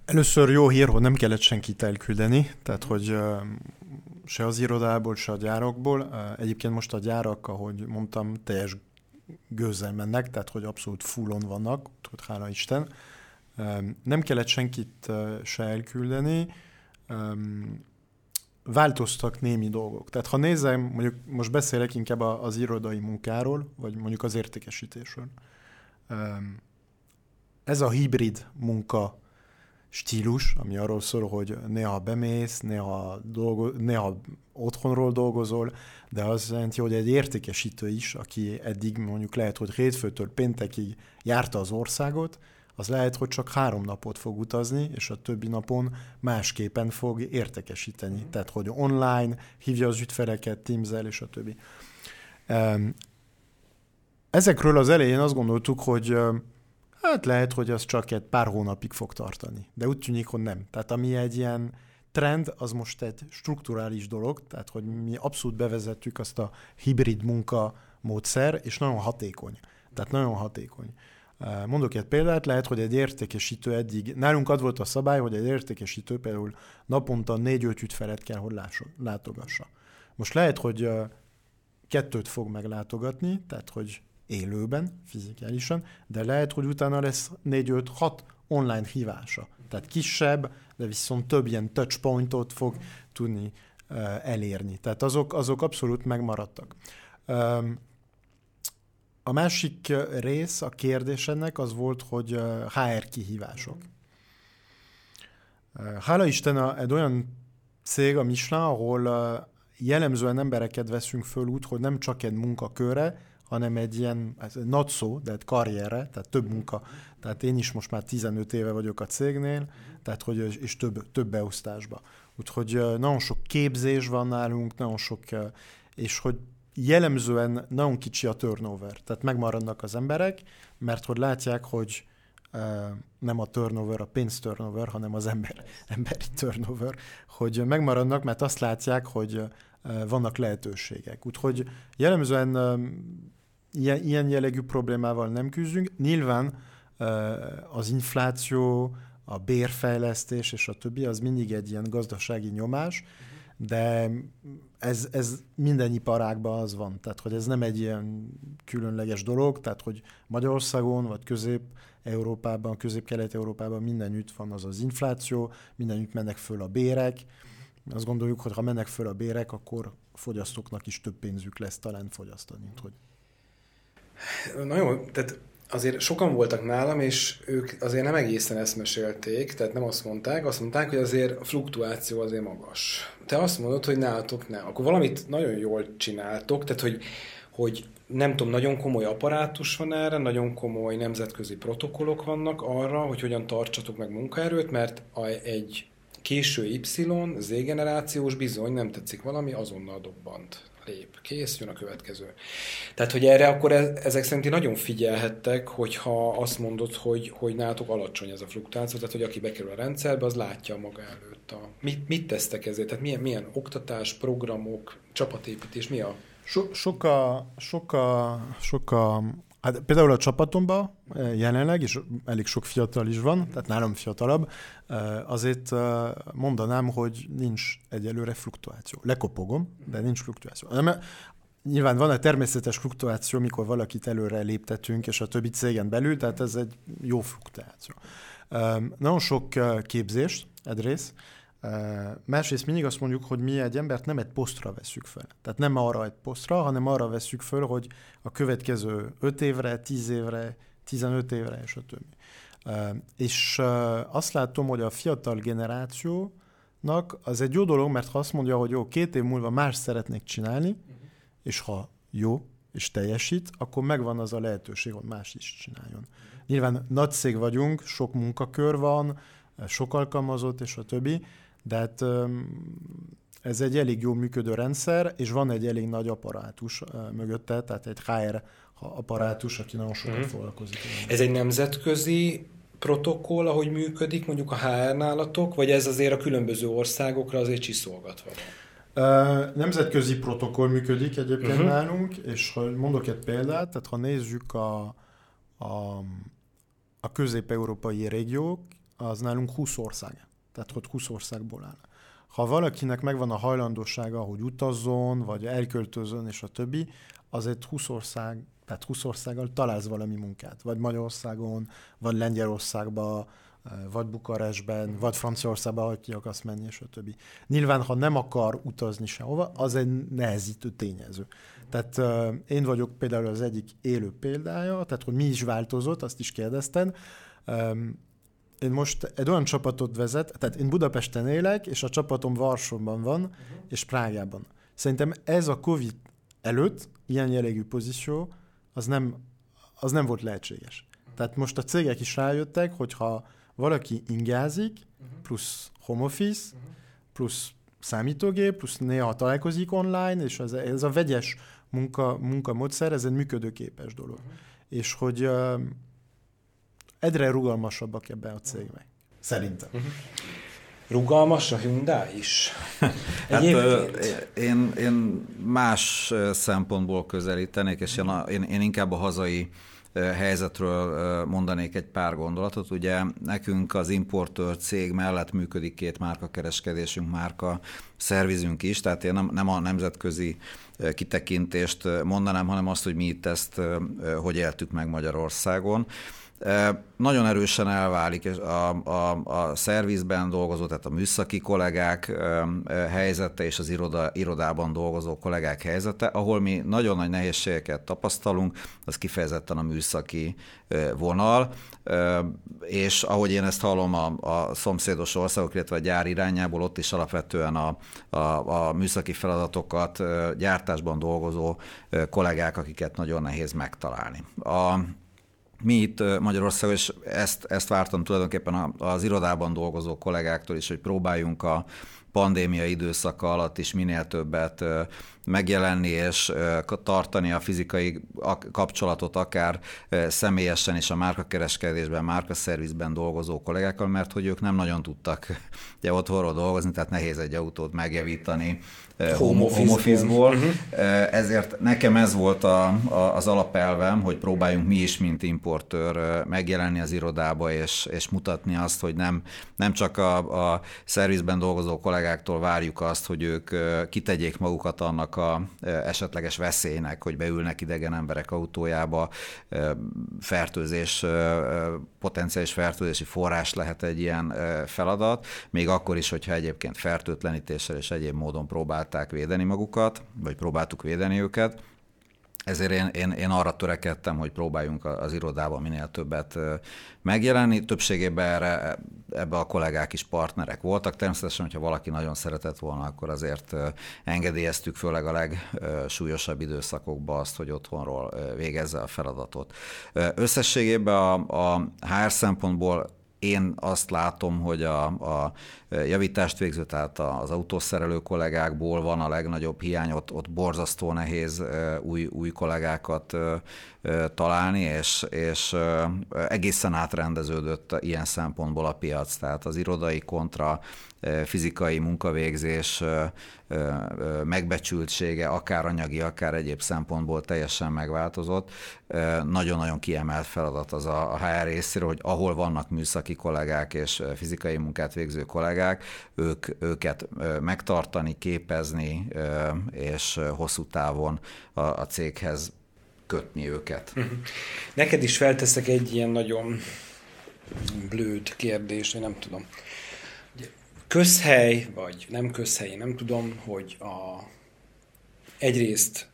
Először jó hír, hogy nem kellett senkit elküldeni, tehát hogy se az irodából, se a gyárakból. Egyébként most a gyárak, ahogy mondtam, teljes gőzzel mennek, tehát hogy abszolút fullon vannak, hogy hála Isten. Nem kellett senkit se elküldeni, változtak némi dolgok. Tehát ha nézem, mondjuk most beszélek inkább az irodai munkáról, vagy mondjuk az értékesítésről. Ez a hibrid munka stílus, ami arról szól, hogy néha bemész, néha, dolgo, néha otthonról dolgozol, de az jelenti, hogy egy értékesítő is, aki eddig mondjuk lehet, hogy hétfőtől péntekig járta az országot, az lehet, hogy csak három napot fog utazni, és a többi napon másképpen fog értékesíteni. Tehát, hogy online hívja az ügyfeleket, teams és a többi. Ezekről az elején azt gondoltuk, hogy Hát lehet, hogy az csak egy pár hónapig fog tartani, de úgy tűnik, hogy nem. Tehát ami egy ilyen trend, az most egy strukturális dolog, tehát hogy mi abszolút bevezettük azt a hibrid munka módszer, és nagyon hatékony. Tehát nagyon hatékony. Mondok egy példát, lehet, hogy egy értékesítő eddig, nálunk az volt a szabály, hogy egy értékesítő például naponta négy-öt ügyfelet kell, hogy látogassa. Most lehet, hogy kettőt fog meglátogatni, tehát hogy élőben, fizikálisan, de lehet, hogy utána lesz 4-5-6 online hívása. Tehát kisebb, de viszont több ilyen touchpointot fog tudni uh, elérni. Tehát azok, azok abszolút megmaradtak. A másik rész a kérdés ennek az volt, hogy HR kihívások. Hála Isten, egy olyan cég a Michelin, ahol jellemzően embereket veszünk föl úgy, hogy nem csak egy munkakörre, hanem egy ilyen, ez not szó, de egy karrierre, tehát több munka. Tehát én is most már 15 éve vagyok a cégnél, tehát hogy, és több, több beosztásba. Úgyhogy nagyon sok képzés van nálunk, nagyon sok, és hogy jellemzően nagyon kicsi a turnover, tehát megmaradnak az emberek, mert hogy látják, hogy nem a turnover, a pénz turnover, hanem az ember, emberi turnover, hogy megmaradnak, mert azt látják, hogy vannak lehetőségek. Úgyhogy jellemzően ilyen, ilyen jellegű problémával nem küzdünk. Nyilván az infláció, a bérfejlesztés és a többi, az mindig egy ilyen gazdasági nyomás, de ez, ez minden iparágban az van, tehát hogy ez nem egy ilyen különleges dolog, tehát hogy Magyarországon vagy Közép-Európában, Közép-Kelet-Európában mindenütt van az az infláció, mindenütt mennek föl a bérek, azt gondoljuk, hogy ha mennek föl a bérek, akkor fogyasztóknak is több pénzük lesz talán fogyasztani, hogy Na jó, tehát azért sokan voltak nálam, és ők azért nem egészen ezt mesélték, tehát nem azt mondták, azt mondták, hogy azért a fluktuáció azért magas. Te azt mondod, hogy nálatok nem. Akkor valamit nagyon jól csináltok, tehát hogy, hogy nem tudom, nagyon komoly apparátus van erre, nagyon komoly nemzetközi protokollok vannak arra, hogy hogyan tartsatok meg munkaerőt, mert a, egy késő Y, Z-generációs bizony nem tetszik valami, azonnal dobbant lép, kész, jön a következő. Tehát, hogy erre akkor e- ezek szerint nagyon figyelhettek, hogyha azt mondod, hogy, hogy nálatok alacsony ez a fluktuáció, tehát hogy aki bekerül a rendszerbe, az látja maga előtt. A, mit, mit tesztek ezért? Tehát milyen, milyen oktatás, programok, csapatépítés, mi a... So, sok a, sok a, sok a Hát például a csapatomban eh, jelenleg, és elég sok fiatal is van, tehát nálam fiatalabb, eh, azért eh, mondanám, hogy nincs egyelőre fluktuáció. Lekopogom, de nincs fluktuáció. Nyilván van egy természetes fluktuáció, mikor valakit előre léptetünk, és a többi cégen belül, tehát ez egy jó fluktuáció. Nagyon sok képzést, egyrészt, Másrészt mindig azt mondjuk, hogy mi egy embert nem egy posztra veszük fel. Tehát nem arra egy posztra, hanem arra veszük fel, hogy a következő 5 évre, 10 évre, 15 évre, és a többi. És azt látom, hogy a fiatal generációnak az egy jó dolog, mert ha azt mondja, hogy jó, két év múlva más szeretnék csinálni, uh-huh. és ha jó, és teljesít, akkor megvan az a lehetőség, hogy más is csináljon. Uh-huh. Nyilván nagy cég vagyunk, sok munkakör van, sok alkalmazott, és a többi, de hát ez egy elég jó működő rendszer, és van egy elég nagy apparátus mögötte, tehát egy HR apparátus, aki nagyon sokat hmm. foglalkozik. Ez egy nemzetközi protokoll, ahogy működik mondjuk a HR nálatok, vagy ez azért a különböző országokra azért csiszolgatva nemzetközi protokoll működik egyébként uh-huh. nálunk, és ha mondok egy példát, tehát ha nézzük a, a, a közép-európai régiók, az nálunk 20 ország tehát hogy 20 országból áll. Ha valakinek megvan a hajlandósága, hogy utazzon, vagy elköltözön, és a többi, az egy 20 ország, tehát 20 országgal találsz valami munkát. Vagy Magyarországon, vagy Lengyelországban, vagy Bukarestben, vagy Franciaországban, hogy ki akarsz menni, és a többi. Nyilván, ha nem akar utazni sehova, az egy nehezítő tényező. Tehát uh, én vagyok például az egyik élő példája, tehát hogy mi is változott, azt is kérdeztem. Um, én most egy olyan csapatot vezet, tehát én Budapesten élek, és a csapatom Varsóban van, uh-huh. és Prágában. Szerintem ez a Covid előtt ilyen jellegű pozíció, az nem, az nem volt lehetséges. Uh-huh. Tehát most a cégek is rájöttek, hogyha valaki ingázik, uh-huh. plusz home office, plusz számítógép, plusz néha találkozik online, és ez, ez a vegyes munka, munkamódszer, ez egy működőképes dolog. És hogy egyre rugalmasabbak ebben a cégben. Szerintem. Uh-huh. Rugalmas a Hyundai is? hát, én, én más szempontból közelítenék, és én, én, én inkább a hazai helyzetről mondanék egy pár gondolatot. Ugye nekünk az importőr cég mellett működik két márkakereskedésünk, márka szervizünk is, tehát én nem, nem a nemzetközi kitekintést mondanám, hanem azt, hogy mi itt ezt hogy éltük meg Magyarországon. Nagyon erősen elválik a, a, a szervizben dolgozó, tehát a műszaki kollégák helyzete és az iroda, irodában dolgozó kollégák helyzete, ahol mi nagyon nagy nehézségeket tapasztalunk, az kifejezetten a műszaki vonal, és ahogy én ezt hallom a, a szomszédos országok, illetve a gyár irányából, ott is alapvetően a, a, a műszaki feladatokat gyártásban dolgozó kollégák, akiket nagyon nehéz megtalálni. A, mi itt Magyarországon, és ezt, ezt vártam tulajdonképpen az irodában dolgozó kollégáktól is, hogy próbáljunk a pandémia időszaka alatt is minél többet megjelenni és tartani a fizikai kapcsolatot akár személyesen is a márkakereskedésben, márkaszervizben dolgozó kollégákkal, mert hogy ők nem nagyon tudtak ugye otthonról dolgozni, tehát nehéz egy autót megjavítani home office-ból. Uh-huh. Ezért nekem ez volt a, a, az alapelvem, hogy próbáljunk mi is, mint importőr megjelenni az irodába, és, és mutatni azt, hogy nem, nem csak a, a szervizben dolgozó kollégáktól várjuk azt, hogy ők kitegyék magukat annak a esetleges veszélynek, hogy beülnek idegen emberek autójába, fertőzés, potenciális fertőzési forrás lehet egy ilyen feladat, még akkor is, hogyha egyébként fertőtlenítéssel és egyéb módon próbálták védeni magukat, vagy próbáltuk védeni őket, ezért én, én, én arra törekedtem, hogy próbáljunk az irodában minél többet megjelenni. Többségében erre, ebbe a kollégák is partnerek voltak. Természetesen, hogyha valaki nagyon szeretett volna, akkor azért engedélyeztük főleg a legsúlyosabb időszakokban azt, hogy otthonról végezze a feladatot. Összességében a, a HR szempontból én azt látom, hogy a, a javítást végző, tehát az autószerelő kollégákból van a legnagyobb hiány, ott, ott borzasztó nehéz új, új kollégákat találni, és, és egészen átrendeződött ilyen szempontból a piac, tehát az irodai kontra fizikai munkavégzés megbecsültsége, akár anyagi, akár egyéb szempontból teljesen megváltozott. Nagyon-nagyon kiemelt feladat az a HR részéről, hogy ahol vannak műszaki kollégák és fizikai munkát végző kollégák, ők, őket megtartani, képezni, és hosszú távon a, a céghez kötni őket. Mhm. Neked is felteszek egy ilyen nagyon blőd kérdést, én nem tudom közhely, vagy nem közhely, nem tudom, hogy a, egyrészt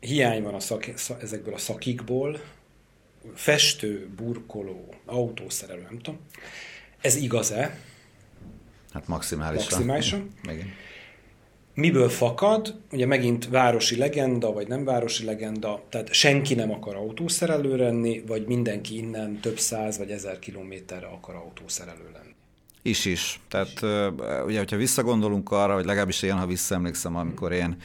hiány van a szak, ezekből a szakikból, festő, burkoló, autószerelő, nem tudom. Ez igaz-e? Hát maximálisan. Maximálisan. Megint. Miből fakad? Ugye megint városi legenda, vagy nem városi legenda, tehát senki nem akar autószerelő lenni, vagy mindenki innen több száz vagy ezer kilométerre akar autószerelő lenni. Is is. Tehát ugye, hogyha visszagondolunk arra, hogy legalábbis én, ha visszaemlékszem, amikor én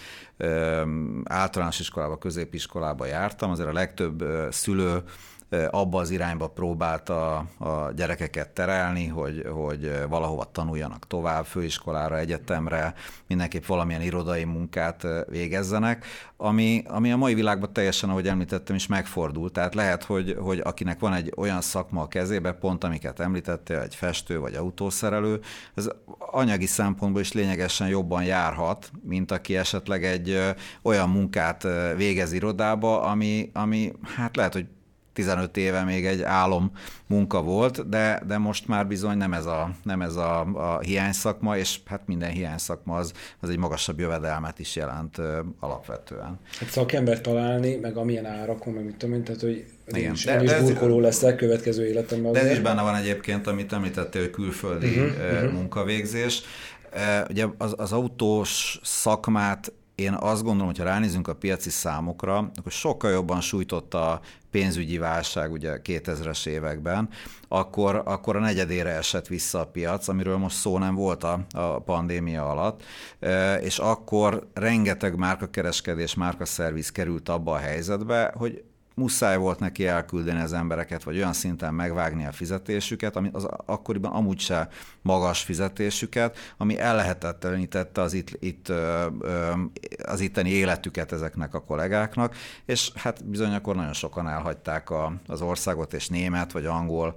általános iskolába, középiskolába jártam, azért a legtöbb szülő abba az irányba próbálta a gyerekeket terelni, hogy, hogy valahova tanuljanak tovább, főiskolára, egyetemre, mindenképp valamilyen irodai munkát végezzenek, ami, ami a mai világban teljesen, ahogy említettem, is megfordult. Tehát lehet, hogy, hogy akinek van egy olyan szakma a kezébe, pont amiket említettél, egy festő vagy autószerelő, ez anyagi szempontból is lényegesen jobban járhat, mint aki esetleg egy olyan munkát végez irodába, ami, ami hát lehet, hogy 15 éve még egy álom munka volt, de, de most már bizony nem ez a, nem ez a, a hiányszakma, és hát minden hiányszakma az, az egy magasabb jövedelmet is jelent ö, alapvetően. Hát szakember találni, meg amilyen árakon, meg mit tudom én, tehát hogy igen. is, de, de is burkoló lesz a következő életemben. De ez is benne van egyébként, amit említettél, hogy külföldi uh-huh, munkavégzés. Ugye az, az autós szakmát én azt gondolom, hogy ha ránézünk a piaci számokra, akkor sokkal jobban sújtott a pénzügyi válság ugye 2000-es években, akkor, akkor a negyedére esett vissza a piac, amiről most szó nem volt a, a pandémia alatt, és akkor rengeteg márkakereskedés, márkaszerviz került abba a helyzetbe, hogy muszáj volt neki elküldeni az embereket, vagy olyan szinten megvágni a fizetésüket, ami az akkoriban amúgy se magas fizetésüket, ami ellehetetlenítette az itt, itt az itteni életüket ezeknek a kollégáknak, és hát bizony akkor nagyon sokan elhagyták a, az országot, és német vagy angol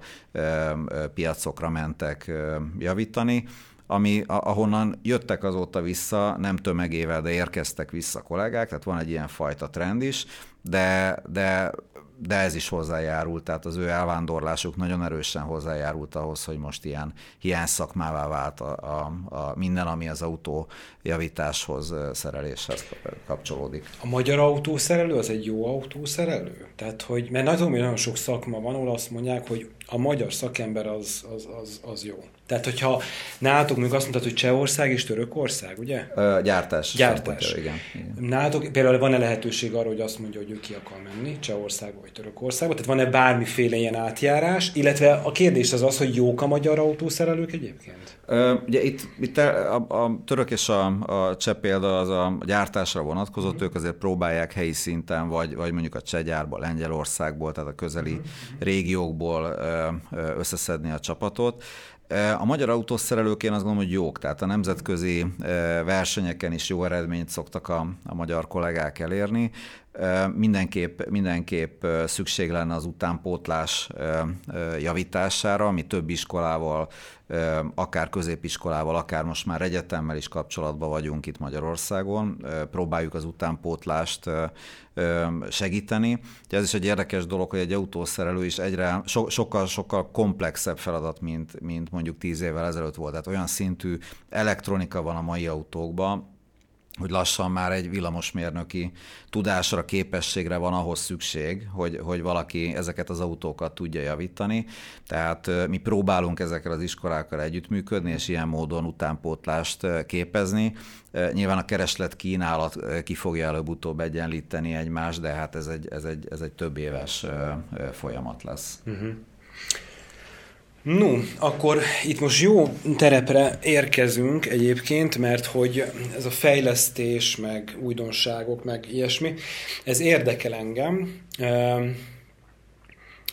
piacokra mentek javítani, ami, ahonnan jöttek azóta vissza, nem tömegével, de érkeztek vissza kollégák, tehát van egy ilyen fajta trend is, de, de de ez is hozzájárult, tehát az ő elvándorlásuk nagyon erősen hozzájárult ahhoz, hogy most ilyen hiány szakmává vált a, a, a minden, ami az autó javításhoz, szereléshez kapcsolódik. A magyar autószerelő az egy jó autószerelő? Tehát, hogy, mert nagyon, nagyon sok szakma van, ahol azt mondják, hogy a magyar szakember az, az, az, az jó. Tehát, hogyha nálatok még azt mondtad, hogy Csehország és Törökország, ugye? Ö, gyártás. Gyártás. Igen, igen. Nálatok például van-e lehetőség arra, hogy azt mondja, hogy ő ki akar menni Csehországba vagy Törökországba? Tehát van-e bármiféle ilyen átjárás? Illetve a kérdés az az, hogy jók a magyar autószerelők egyébként? Ö, ugye itt, itt a, a török és a, a cseh példa az a gyártásra vonatkozott, mm. ők azért próbálják helyi szinten, vagy, vagy mondjuk a cseh gyárba, Lengyelországból, tehát a közeli mm. régiókból összeszedni a csapatot. A magyar autószerelők én azt gondolom, hogy jók, tehát a nemzetközi versenyeken is jó eredményt szoktak a, a magyar kollégák elérni. Mindenképp, mindenképp szükség lenne az utánpótlás javítására, mi több iskolával, akár középiskolával, akár most már egyetemmel is kapcsolatban vagyunk itt Magyarországon. Próbáljuk az utánpótlást segíteni. Ez is egy érdekes dolog, hogy egy autószerelő is egyre so, sokkal, sokkal komplexebb feladat, mint, mint mondjuk tíz évvel ezelőtt volt. Tehát olyan szintű elektronika van a mai autókban, hogy lassan már egy villamosmérnöki tudásra, képességre van ahhoz szükség, hogy, hogy valaki ezeket az autókat tudja javítani. Tehát mi próbálunk ezekkel az iskolákkal együttműködni, és ilyen módon utánpótlást képezni. Nyilván a kereslet kínálat ki fogja előbb-utóbb egyenlíteni egymást, de hát ez egy, ez egy, ez egy több éves folyamat lesz. Uh-huh. No, akkor itt most jó terepre érkezünk egyébként, mert hogy ez a fejlesztés, meg újdonságok, meg ilyesmi, ez érdekel engem. Ehm,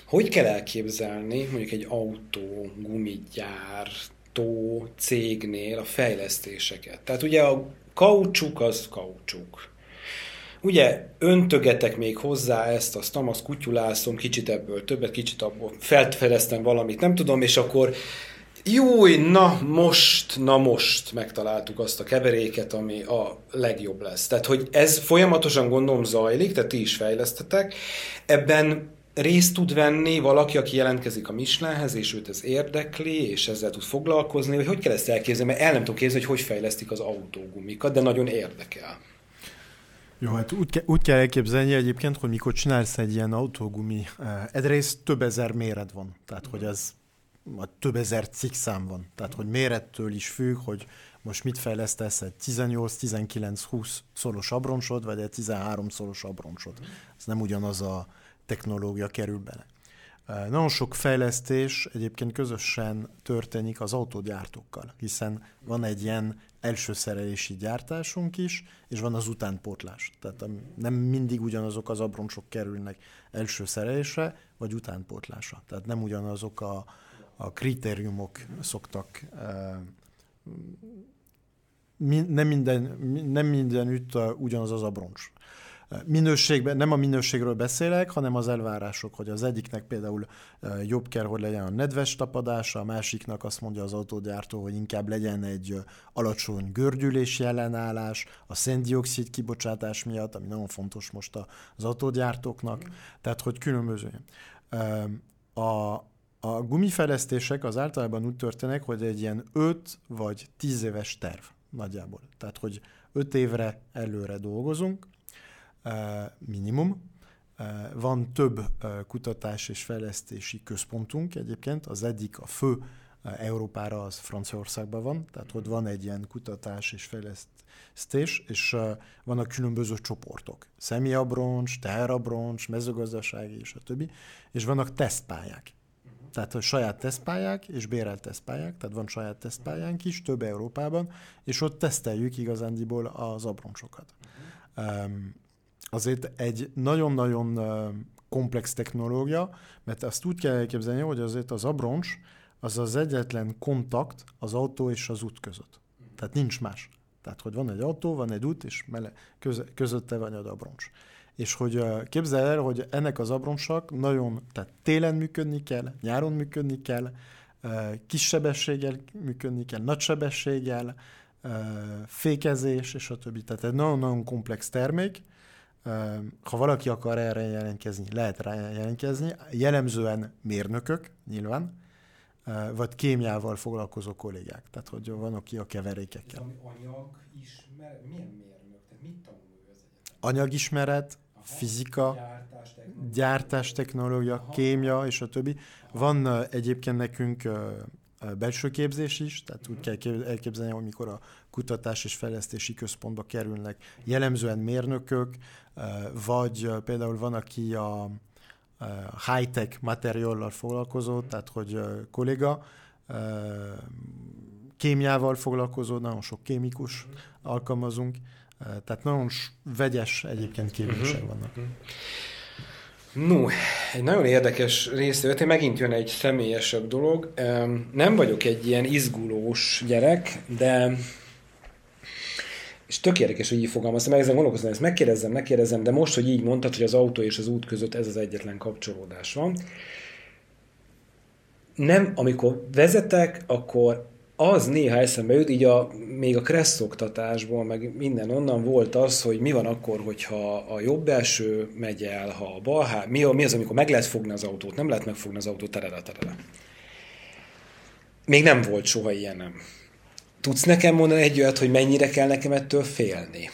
hogy kell elképzelni mondjuk egy autó, gumigyártó cégnél a fejlesztéseket? Tehát ugye a kaucsuk az kaucsuk. Ugye öntögetek még hozzá ezt, azt, azt kutyulászom, kicsit ebből többet, kicsit abból felfedeztem valamit, nem tudom, és akkor Júj, na most, na most megtaláltuk azt a keveréket, ami a legjobb lesz. Tehát, hogy ez folyamatosan gondolom zajlik, tehát ti is fejlesztetek. Ebben részt tud venni valaki, aki jelentkezik a Michelinhez, és őt ez érdekli, és ezzel tud foglalkozni, vagy hogy kell ezt elképzelni, mert el nem tudom képzelni, hogy hogy fejlesztik az autógumikat, de nagyon érdekel. Jó, hát úgy, ke- úgy kell elképzelni egyébként, hogy mikor csinálsz egy ilyen autógumi, eh, egyrészt több ezer méret van, tehát hogy ez több ezer cikkszám van, tehát hogy mérettől is függ, hogy most mit fejlesztesz, egy 18-19-20 szoros abroncsod, vagy egy 13 szoros abroncsod. Ez nem ugyanaz a technológia kerül bele. Nagyon sok fejlesztés egyébként közösen történik az autógyártókkal, hiszen van egy ilyen első szerelési gyártásunk is, és van az utánpótlás. Tehát nem mindig ugyanazok az abroncsok kerülnek első szerelésre, vagy utánpótlásra. Tehát nem ugyanazok a, a kritériumok szoktak nem minden, nem mindenütt ugyanaz az abroncs minőségben, nem a minőségről beszélek, hanem az elvárások, hogy az egyiknek például jobb kell, hogy legyen a nedves tapadása, a másiknak azt mondja az autógyártó, hogy inkább legyen egy alacsony gördülési ellenállás, a széndiokszid kibocsátás miatt, ami nagyon fontos most az autógyártóknak, mm. tehát hogy különböző. A, a gumifejlesztések az általában úgy történnek, hogy egy ilyen 5 vagy 10 éves terv nagyjából. Tehát, hogy 5 évre előre dolgozunk, minimum. Van több kutatás és fejlesztési központunk egyébként. Az egyik a fő Európára az Franciaországban van, tehát ott van egy ilyen kutatás és fejlesztés, és vannak különböző csoportok. Személyabroncs, teherabroncs, mezőgazdasági és a többi, és vannak tesztpályák. Tehát a saját tesztpályák és bérelt tesztpályák, tehát van saját tesztpályánk is, több Európában, és ott teszteljük igazándiból az abroncsokat. Um, azért egy nagyon-nagyon komplex technológia, mert azt úgy kell elképzelni, hogy azért az abroncs az az egyetlen kontakt az autó és az út között. Tehát nincs más. Tehát, hogy van egy autó, van egy út, és mele, köz, közötte van egy abroncs. És hogy képzel el, hogy ennek az abroncsak nagyon, tehát télen működni kell, nyáron működni kell, kis sebességgel működni kell, nagy sebességgel, fékezés, és a többi. Tehát egy nagyon-nagyon komplex termék. Ha valaki akar erre jelentkezni, lehet rá jelentkezni. Jellemzően mérnökök, nyilván, vagy kémiával foglalkozó kollégák. Tehát, hogy van, aki a keverékekkel. anyag ismer, milyen mérnök? Tehát mit tanul ő az egyetem? Anyagismeret, Aha, fizika, gyártás technológia, gyártás Aha. kémia és a többi. Van uh, egyébként nekünk belső képzés is, tehát úgy kell elképzelni, hogy mikor a kutatás és fejlesztési központba kerülnek jellemzően mérnökök, vagy például van, aki a high-tech materiallal foglalkozó, tehát hogy kolléga, kémiával foglalkozó, nagyon sok kémikus alkalmazunk, tehát nagyon vegyes egyébként képzések vannak. No, egy nagyon érdekes részlet, megint jön egy személyesebb dolog. Nem vagyok egy ilyen izgulós gyerek, de és tök érdekes, hogy így fogalmaztam, meg ezen gondolkozom, ezt megkérdezem, megkérdezem, de most, hogy így mondtad, hogy az autó és az út között ez az egyetlen kapcsolódás van. Nem, amikor vezetek, akkor az néha eszembe jut, így a, még a kressz oktatásból, meg minden onnan volt az, hogy mi van akkor, hogyha a jobb első megy el, ha a bal, hát mi, mi az, amikor meg lehet fogni az autót, nem lehet megfogni az autót, terele, terele. Még nem volt soha ilyen, nem. Tudsz nekem mondani egy olyat, hogy mennyire kell nekem ettől félni?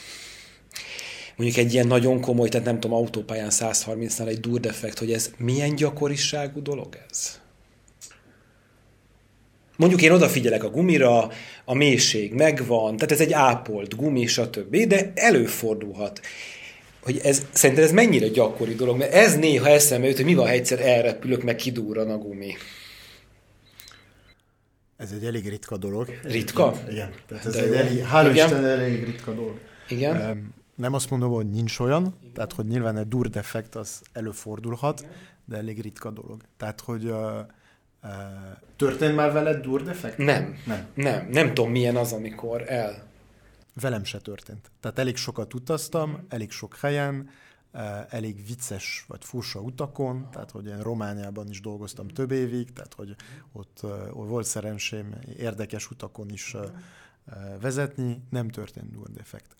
Mondjuk egy ilyen nagyon komoly, tehát nem tudom, autópályán 130-nál egy durdefekt, hogy ez milyen gyakoriságú dolog ez? Mondjuk én odafigyelek a gumira, a mélység megvan, tehát ez egy ápolt gumi, stb. De előfordulhat. Hogy ez, szerintem ez mennyire gyakori dolog, mert ez néha eszembe jut, hogy mi van, ha egyszer elrepülök, meg kidúran a gumi. Ez egy elég ritka dolog. Ritka? Igen. Tehát ez De egy elég, hála Isten, elég ritka dolog. Igen. Nem azt mondom, hogy nincs olyan, Igen. tehát hogy nyilván egy dur defekt az előfordulhat, Igen. de elég ritka dolog. Tehát, hogy uh, Történt már veled durdefekt? Nem. Nem. Nem. Nem tudom, milyen az, amikor el. Velem se történt. Tehát elég sokat utaztam, elég sok helyen, elég vicces vagy fursa utakon, tehát hogy én Romániában is dolgoztam több évig, tehát hogy ott, ott volt szerencsém érdekes utakon is vezetni, nem történt dual defekt.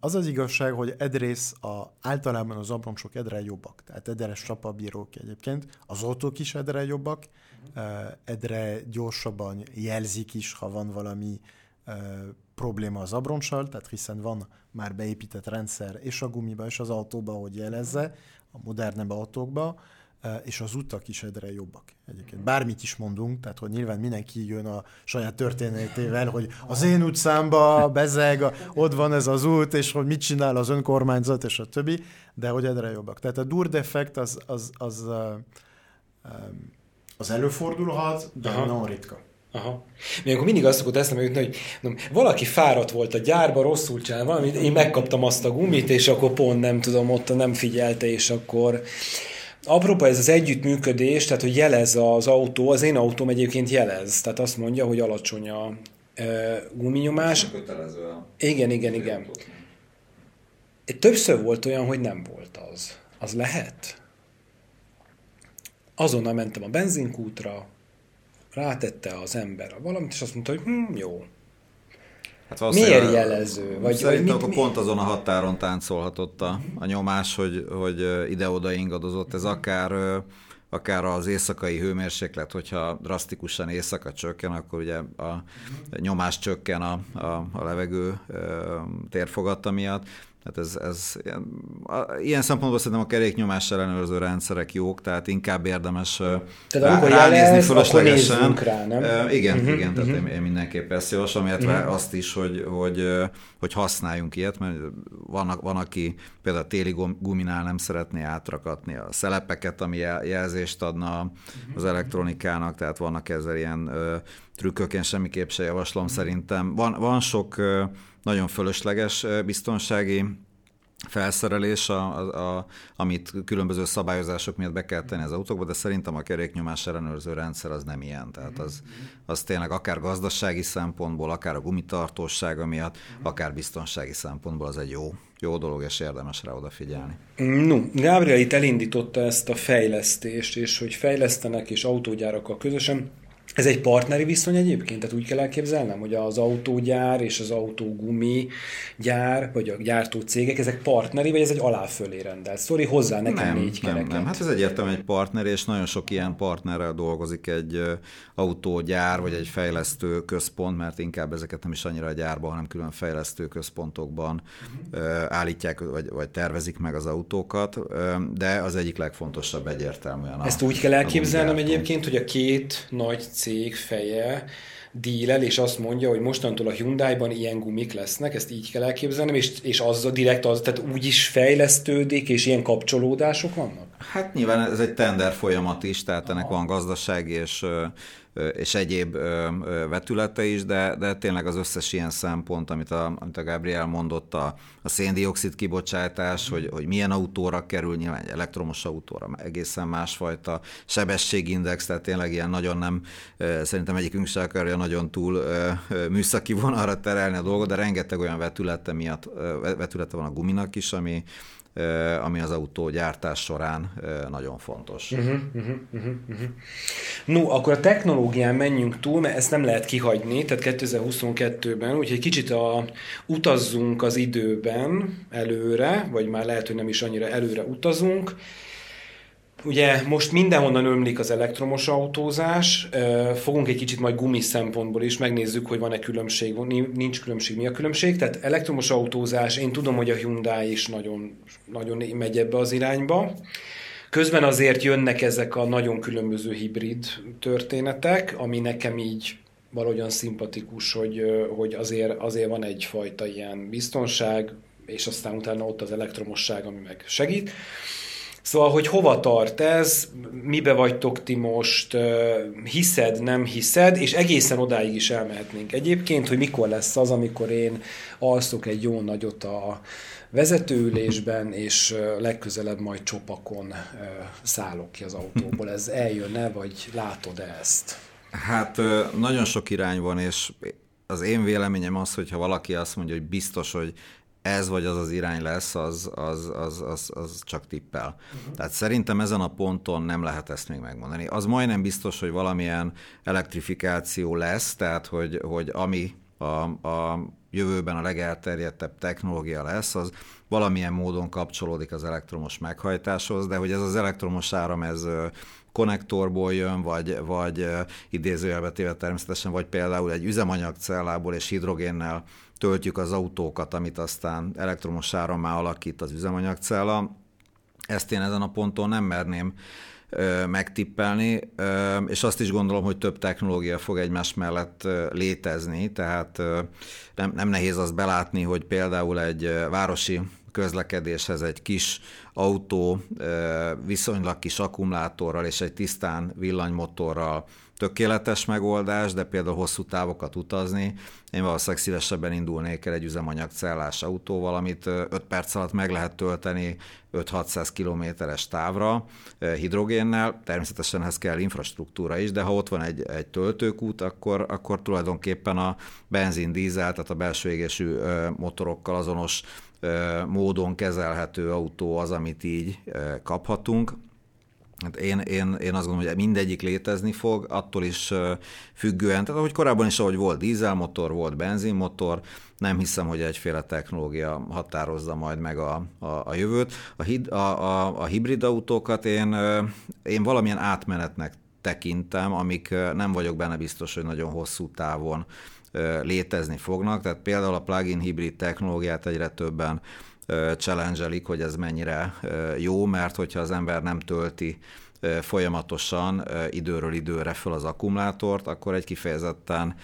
Az az igazság, hogy edrész a, általában az abroncsok egyre jobbak, tehát egyre csapabírók egyébként, az autók is egyre jobbak, egyre gyorsabban jelzik is, ha van valami probléma az abroncsal, tehát hiszen van már beépített rendszer és a gumiba, és az autóba, hogy jelezze, a modernebb autókba, és az utak is egyre jobbak egyébként. Bármit is mondunk, tehát hogy nyilván mindenki jön a saját történetével, hogy az én utcámba bezeg, ott van ez az út, és hogy mit csinál az önkormányzat, és a többi, de hogy egyre jobbak. Tehát a dur defekt az, az, az, az előfordulhat, de Aha. nagyon ritka. Aha. Még akkor mindig azt szokott eszembe jutni, hogy nem, valaki fáradt volt a gyárba, rosszul csinál valamit, én megkaptam azt a gumit, és akkor pont nem tudom, ott nem figyelte, és akkor Apropó ez az együttműködés, tehát hogy jelez az autó, az én autóm egyébként jelez, tehát azt mondja, hogy alacsony a e, guminyomás. Igen, igen, igen. Egy többször volt olyan, hogy nem volt az. Az lehet? Azonnal mentem a benzinkútra, rátette az ember a valamit, és azt mondta, hogy hm, jó, Hát Miért jelező? Vagy, szerintem vagy mit, akkor pont azon a határon táncolhatott a, a nyomás, hogy, hogy ide-oda ingadozott. Ez akár akár az éjszakai hőmérséklet, hogyha drasztikusan éjszaka csökken, akkor ugye a nyomás csökken a, a, a levegő térfogatta miatt. Tehát ez, ez ilyen, a, ilyen szempontból szerintem a keréknyomás ellenőrző rendszerek jók, tehát inkább érdemes tehát rá, ránézni fölöslegesen. Rá, nem? Igen, uh-huh, igen, uh-huh. tehát én, én mindenképp ezt javaslom, illetve uh-huh. azt is, hogy, hogy, hogy használjunk ilyet, mert van, van, aki például a téli guminál nem szeretné átrakatni a szelepeket, ami jelzést adna az elektronikának, tehát vannak ezzel ilyen uh, trükkök, én semmiképp se javaslom uh-huh. szerintem. Van, van sok uh, nagyon fölösleges biztonsági felszerelés, a, a, a, amit különböző szabályozások miatt be kell tenni az autókba, de szerintem a keréknyomás ellenőrző rendszer az nem ilyen. Tehát az, az tényleg akár gazdasági szempontból, akár a gumitartósága miatt, akár biztonsági szempontból az egy jó, jó dolog, és érdemes rá odafigyelni. No, Gabriel itt elindította ezt a fejlesztést, és hogy fejlesztenek és autógyárakkal közösen. Ez egy partneri viszony egyébként? Tehát úgy kell elképzelnem, hogy az autógyár és az autógumi gyár, vagy a gyártó cégek, ezek partneri, vagy ez egy aláfölé rendelt Szóri hozzá nekem nem, négy nem, kereket. Nem, hát ez egyértelműen egy partner, és nagyon sok ilyen partnerrel dolgozik egy autógyár, vagy egy fejlesztő központ, mert inkább ezeket nem is annyira a gyárban, hanem külön fejlesztő központokban állítják, vagy, vagy tervezik meg az autókat, de az egyik legfontosabb egyértelműen. Ezt a, úgy kell elképzelnem egyébként, hogy a két nagy cég cég feje dílel, és azt mondja, hogy mostantól a Hyundai-ban ilyen gumik lesznek, ezt így kell elképzelnem, és, és az direkt az, tehát úgy is fejlesztődik, és ilyen kapcsolódások vannak? Hát nyilván ez egy tender folyamat is, tehát Aha. ennek van gazdasági és és egyéb vetülete is, de, de tényleg az összes ilyen szempont, amit a, amit a Gabriel mondott, a, a széndiokszid kibocsátás, hogy, hogy milyen autóra kerül, nyilván egy elektromos autóra egészen másfajta sebességindex, tehát tényleg ilyen nagyon nem, szerintem egyikünk se akarja nagyon túl műszaki vonalra terelni a dolgot, de rengeteg olyan vetülete miatt, vetülete van a guminak is, ami, ami az autógyártás során nagyon fontos. Uh-huh, uh-huh, uh-huh. No, akkor a technológián menjünk túl, mert ezt nem lehet kihagyni, tehát 2022-ben, úgyhogy kicsit a, utazzunk az időben előre, vagy már lehet, hogy nem is annyira előre utazunk, Ugye most mindenhonnan ömlik az elektromos autózás, fogunk egy kicsit majd gumi szempontból is, megnézzük, hogy van-e különbség, nincs különbség, mi a különbség. Tehát elektromos autózás, én tudom, hogy a Hyundai is nagyon, nagyon megy ebbe az irányba. Közben azért jönnek ezek a nagyon különböző hibrid történetek, ami nekem így valahogyan szimpatikus, hogy, hogy azért, azért van egyfajta ilyen biztonság, és aztán utána ott az elektromosság, ami meg segít. Szóval, hogy hova tart ez, mibe vagytok ti most, hiszed, nem hiszed, és egészen odáig is elmehetnénk. Egyébként, hogy mikor lesz az, amikor én alszok egy jó nagyot a vezetőülésben, és legközelebb majd csopakon szállok ki az autóból. Ez eljön-e, vagy látod-e ezt? Hát nagyon sok irány van, és az én véleményem az, hogy ha valaki azt mondja, hogy biztos, hogy ez vagy az az irány lesz, az, az, az, az, az csak tippel. Uh-huh. Tehát szerintem ezen a ponton nem lehet ezt még megmondani. Az majdnem biztos, hogy valamilyen elektrifikáció lesz, tehát hogy, hogy ami a, a jövőben a legelterjedtebb technológia lesz, az valamilyen módon kapcsolódik az elektromos meghajtáshoz, de hogy ez az elektromos áram, ez konnektorból jön, vagy, vagy idézőjelbe téve természetesen, vagy például egy üzemanyagcellából és hidrogénnel töltjük az autókat, amit aztán elektromos árammá alakít az üzemanyagcella. Ezt én ezen a ponton nem merném megtippelni, és azt is gondolom, hogy több technológia fog egymás mellett létezni, tehát nem, nem nehéz azt belátni, hogy például egy városi közlekedéshez egy kis autó viszonylag kis akkumulátorral és egy tisztán villanymotorral tökéletes megoldás, de például hosszú távokat utazni, én valószínűleg szívesebben indulnék el egy üzemanyagcellás autóval, amit 5 perc alatt meg lehet tölteni 5-600 kilométeres távra hidrogénnel. Természetesen ehhez kell infrastruktúra is, de ha ott van egy, egy töltőkút, akkor, akkor tulajdonképpen a benzin, dízel, tehát a belső égésű motorokkal azonos módon kezelhető autó az, amit így kaphatunk. Hát én, én, én azt gondolom, hogy mindegyik létezni fog, attól is függően, tehát ahogy korábban is, ahogy volt dízelmotor, volt benzinmotor, nem hiszem, hogy egyféle technológia határozza majd meg a, a, a jövőt. A, hid, a, a, a hibrid autókat én, én valamilyen átmenetnek tekintem, amik nem vagyok benne biztos, hogy nagyon hosszú távon létezni fognak. Tehát például a plug-in hibrid technológiát egyre többen challenge hogy ez mennyire jó, mert hogyha az ember nem tölti folyamatosan időről időre föl az akkumulátort, akkor egy kifejezetten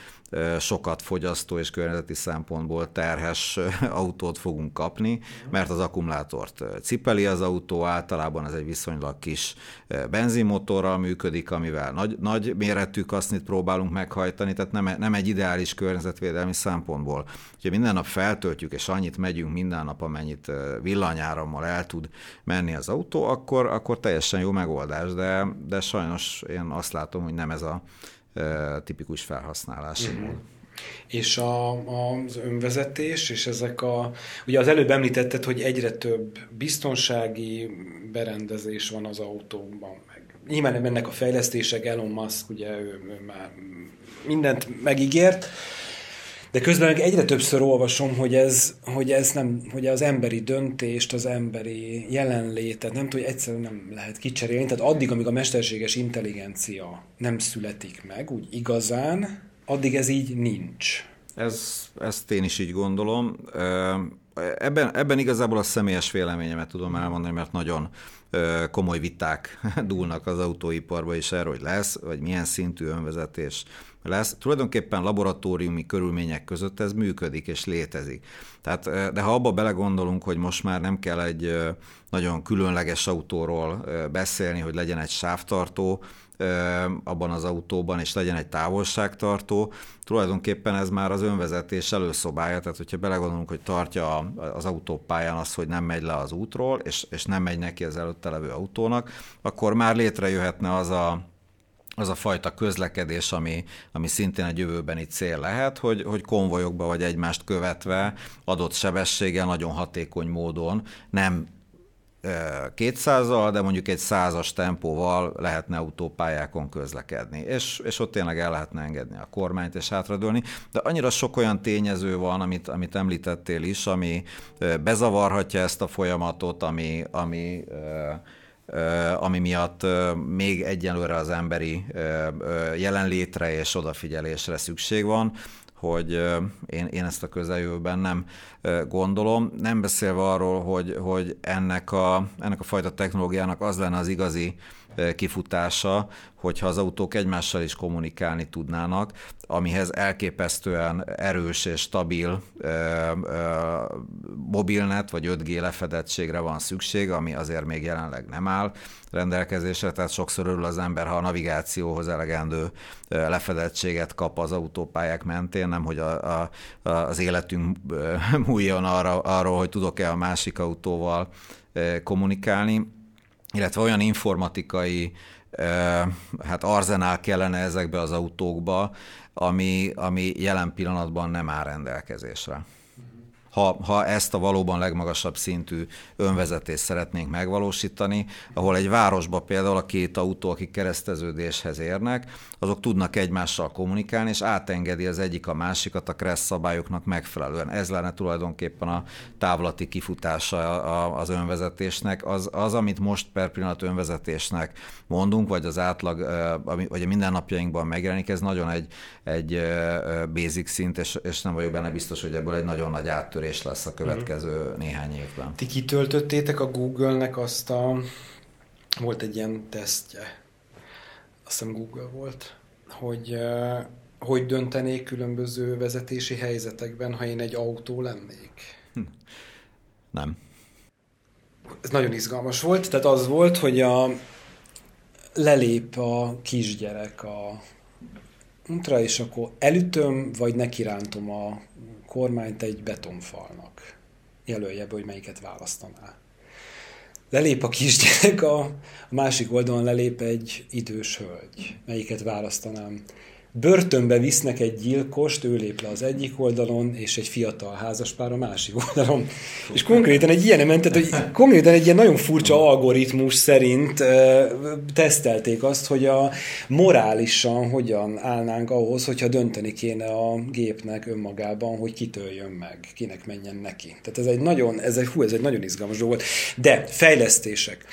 sokat fogyasztó és környezeti szempontból terhes autót fogunk kapni, mert az akkumulátort cipeli az autó, általában ez egy viszonylag kis benzinmotorral működik, amivel nagy, nagy méretű kasznit próbálunk meghajtani, tehát nem, nem egy ideális környezetvédelmi szempontból. Ha minden nap feltöltjük, és annyit megyünk minden nap, amennyit villanyárammal el tud menni az autó, akkor, akkor teljesen jó megoldás, de, de sajnos én azt látom, hogy nem ez a tipikus felhasználási mód. És a, az önvezetés, és ezek a... Ugye az előbb említetted, hogy egyre több biztonsági berendezés van az autóban. Meg. Nyilván mennek a fejlesztések, Elon Musk ugye ő, ő már mindent megígért, de közben meg egyre többször olvasom, hogy ez, hogy ez nem, hogy az emberi döntést, az emberi jelenlétet nem hogy egyszerűen nem lehet kicserélni. Tehát addig, amíg a mesterséges intelligencia nem születik meg, úgy igazán, addig ez így nincs. Ez, ezt én is így gondolom. Ebben, ebben igazából a személyes véleményemet tudom elmondani, mert nagyon komoly viták dúlnak az autóiparba is erről, hogy lesz, vagy milyen szintű önvezetés lesz. Tulajdonképpen laboratóriumi körülmények között ez működik és létezik. Tehát, de ha abba belegondolunk, hogy most már nem kell egy nagyon különleges autóról beszélni, hogy legyen egy sávtartó, abban az autóban, és legyen egy távolságtartó, tulajdonképpen ez már az önvezetés előszobája, tehát hogyha belegondolunk, hogy tartja az autópályán az, hogy nem megy le az útról, és, és nem megy neki az előtte levő autónak, akkor már létrejöhetne az a az a fajta közlekedés, ami, ami szintén egy jövőbeni cél lehet, hogy, hogy konvojokba vagy egymást követve adott sebességgel nagyon hatékony módon nem 200-al, de mondjuk egy százas tempóval lehetne autópályákon közlekedni, és, és ott tényleg el lehetne engedni a kormányt és hátradőlni, de annyira sok olyan tényező van, amit, amit említettél is, ami bezavarhatja ezt a folyamatot, ami, ami ami miatt még egyelőre az emberi jelenlétre és odafigyelésre szükség van, hogy én, én ezt a közeljövőben nem gondolom. Nem beszélve arról, hogy, hogy ennek, a, ennek a fajta technológiának az lenne az igazi kifutása, hogyha az autók egymással is kommunikálni tudnának, amihez elképesztően erős és stabil ö, ö, mobilnet vagy 5G lefedettségre van szükség, ami azért még jelenleg nem áll rendelkezésre, tehát sokszor örül az ember, ha a navigációhoz elegendő lefedettséget kap az autópályák mentén, nem hogy a, a, az életünk múljon arra, arról, hogy tudok-e a másik autóval kommunikálni illetve olyan informatikai hát arzenál kellene ezekbe az autókba, ami, ami jelen pillanatban nem áll rendelkezésre ha, ha ezt a valóban legmagasabb szintű önvezetést szeretnénk megvalósítani, ahol egy városba például a két autó, akik kereszteződéshez érnek, azok tudnak egymással kommunikálni, és átengedi az egyik a másikat a kressz szabályoknak megfelelően. Ez lenne tulajdonképpen a távlati kifutása az önvezetésnek. Az, az amit most per pillanat önvezetésnek mondunk, vagy az átlag, vagy a mindennapjainkban megjelenik, ez nagyon egy, egy basic szint, és, és nem vagyok benne biztos, hogy ebből egy nagyon nagy áttörés áttörés lesz a következő uh-huh. néhány évben. Ti kitöltöttétek a Google-nek azt a... Volt egy ilyen tesztje, azt hiszem Google volt, hogy hogy döntenék különböző vezetési helyzetekben, ha én egy autó lennék? Hm. Nem. Ez nagyon izgalmas volt, tehát az volt, hogy a lelép a kisgyerek a útra, és akkor elütöm, vagy nekirántom a kormányt egy betonfalnak. Jelölje be, hogy melyiket választaná. Lelép a kisgyerek, a, másik oldalon lelép egy idős hölgy. Melyiket választanám? Börtönbe visznek egy gyilkost, ő lép le az egyik oldalon, és egy fiatal házaspár a másik oldalon. És konkrétan egy ilyen ment, hogy konkrétan egy ilyen nagyon furcsa algoritmus szerint tesztelték azt, hogy a morálisan hogyan állnánk ahhoz, hogyha dönteni kéne a gépnek önmagában, hogy kitöljön meg, kinek menjen neki. Tehát ez egy nagyon, ez egy, hú, ez egy nagyon izgalmas dolog volt. De fejlesztések.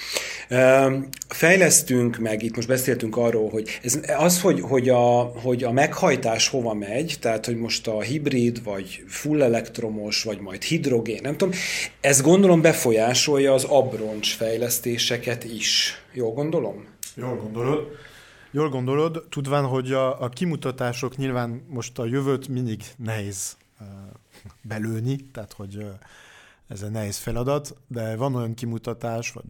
Fejlesztünk meg, itt most beszéltünk arról, hogy ez, az, hogy, hogy a, hogy hogy a meghajtás hova megy, tehát hogy most a hibrid, vagy full elektromos, vagy majd hidrogén, nem tudom, ez gondolom befolyásolja az abroncs fejlesztéseket is. Jó gondolom? Jól gondolod. Jól gondolod, tudván, hogy a, a kimutatások nyilván most a jövőt mindig nehéz uh, belőni, tehát hogy ez egy nehéz feladat, de van olyan kimutatás, vagy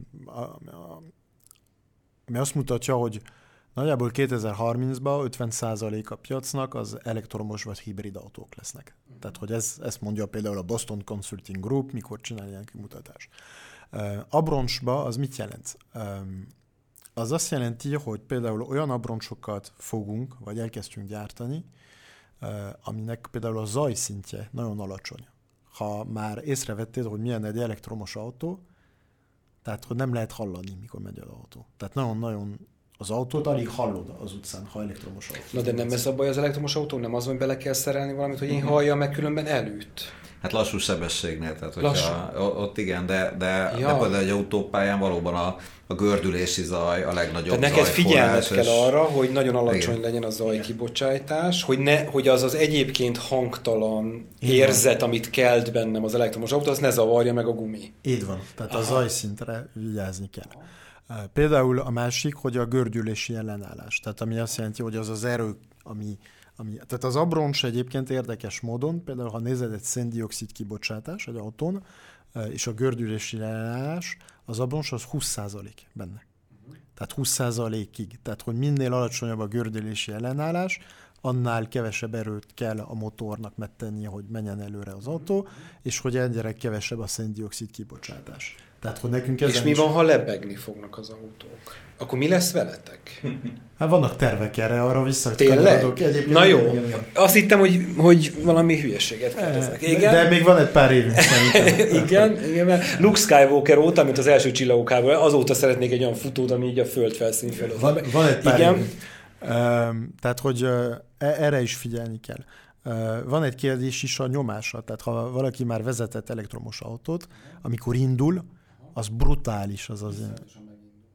ami azt mutatja, hogy nagyjából 2030-ban 50% a piacnak az elektromos vagy hibrid autók lesznek. Tehát, hogy ez, ezt mondja például a Boston Consulting Group, mikor csinál ilyen kimutatást. Abroncsba az mit jelent? Az azt jelenti, hogy például olyan abroncsokat fogunk, vagy elkezdtünk gyártani, aminek például a zajszintje nagyon alacsony. Ha már észrevettél, hogy milyen egy elektromos autó, tehát hogy nem lehet hallani, mikor megy az autó. Tehát nagyon-nagyon az autót alig hallod az utcán, ha elektromos autó. Na de nem ez a baj az elektromos autó? Nem az, hogy bele kell szerelni valamit, hogy én halljam, meg különben elüt? Hát lassú sebességnél, tehát hogyha lassú. ott igen, de, de, ja. de például egy autópályán valóban a, a gördülési zaj a legnagyobb Tehát neked figyelned kell arra, hogy nagyon alacsony igen. legyen a zaj kibocsátás, hogy, ne, hogy az az egyébként hangtalan Így érzet, van. amit kelt bennem az elektromos autó, az ne zavarja meg a gumi. Így van, tehát Aha. a zajszintre vigyázni kell. Például a másik, hogy a gördülési ellenállás. Tehát ami azt jelenti, hogy az az erő, ami, ami tehát az abroncs egyébként érdekes módon, például ha nézed egy széndiokszid kibocsátás egy autón, és a gördülési ellenállás, az abroncs az 20% benne. Tehát 20%-ig. Tehát, hogy minél alacsonyabb a gördülési ellenállás, annál kevesebb erőt kell a motornak megtennie, hogy menjen előre az autó, és hogy egyre kevesebb a széndiokszid kibocsátás. Tehát, hogy nekünk És mi van, ha lebegni fognak az autók? Akkor mi lesz veletek? Hát vannak tervek erre, arra vissza. Tényleg? Na jó. Igen, igen. Azt hittem, hogy, hogy valami hülyeséget kérdezek. Igen? De még van egy pár évünk szerintem. igen, igen, mert Luke Skywalker óta, mint az első csillagok azóta szeretnék egy olyan futót, ami így a föld felszín felől. Van, van egy pár igen. Tehát, hogy uh, erre is figyelni kell. Van egy kérdés is a nyomásra, tehát ha valaki már vezetett elektromos autót, amikor indul, az brutális, az az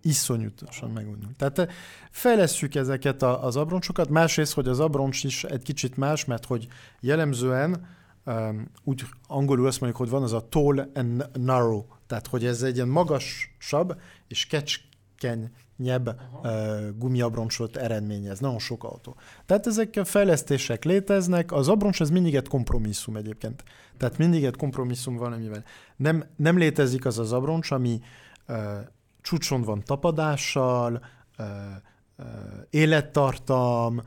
iszonyatosan megindul. Tehát eh, fejlesszük ezeket az abroncsokat, másrészt, hogy az abroncs is egy kicsit más, mert hogy jellemzően um, úgy angolul azt mondjuk, hogy van az a tall and narrow, tehát hogy ez egy ilyen magasabb és kecskenyebb uh, gumiabroncsot eredményez, nagyon sok autó. Tehát ezek a fejlesztések léteznek, az abroncs ez mindig egy kompromisszum egyébként. Tehát mindig egy kompromisszum valamivel. Nem, nem létezik az az abroncs, ami uh, csúcson van tapadással, uh, uh, élettartam,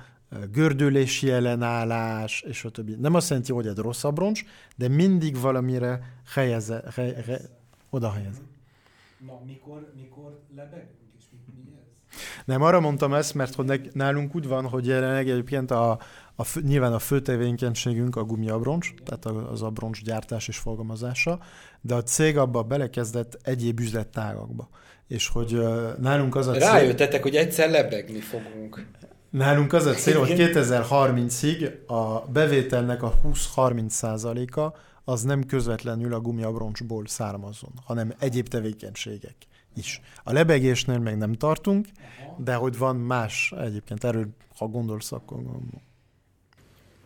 gördülési ellenállás, és a többi. Nem azt jelenti, hogy egy rossz abroncs, de mindig valamire helyeze, hely, hely, oda helyez. Na, mikor, mikor lebegünk, és mi, mi ez? Nem, arra mondtam ezt, mert hogy nálunk úgy van, hogy jelenleg egyébként a, a fő, nyilván a fő tevékenységünk a gumiabroncs, tehát az abroncs gyártás és forgalmazása, de a cég abba belekezdett egyéb üzlettágakba. És hogy nálunk az a cél... Rájöttetek, hogy egyszer lebegni fogunk. Nálunk az a cél, hogy 2030-ig a bevételnek a 20-30 százaléka az nem közvetlenül a gumiabroncsból származon, hanem egyéb tevékenységek is. A lebegésnél még nem tartunk, de hogy van más egyébként erről, ha gondolsz, akkor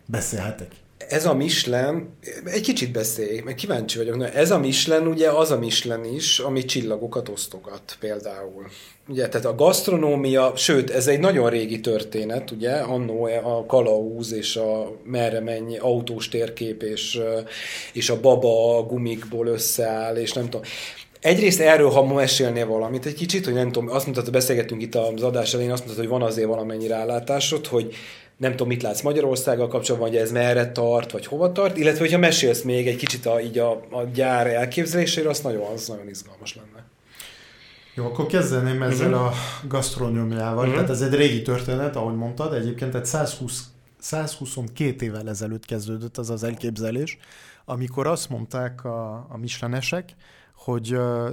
Beszélhetek. Ez a Michelin, egy kicsit beszélj, meg kíváncsi vagyok, na, ez a Michelin ugye az a Michelin is, ami csillagokat osztogat például. Ugye, tehát a gasztronómia, sőt, ez egy nagyon régi történet, ugye, annó a kalauz és a merre mennyi autós térkép és, és a baba a gumikból összeáll, és nem tudom. Egyrészt erről, ha ma mesélnél valamit egy kicsit, hogy nem tudom, azt mondtad, beszélgettünk itt az adás elején, azt mondtad, hogy van azért valamennyi rálátásod, hogy nem tudom, mit látsz Magyarországgal kapcsolatban, hogy ez merre tart, vagy hova tart, illetve hogyha mesélsz még egy kicsit a, így a, a gyár elképzeléséről, az nagyon, az nagyon izgalmas lenne. Jó, akkor kezdeném ezzel uh-huh. a gasztronómiával. Uh-huh. Tehát ez egy régi történet, ahogy mondtad, egyébként egy 120, 122 évvel ezelőtt kezdődött az az elképzelés, amikor azt mondták a, a mislenesek, hogy uh,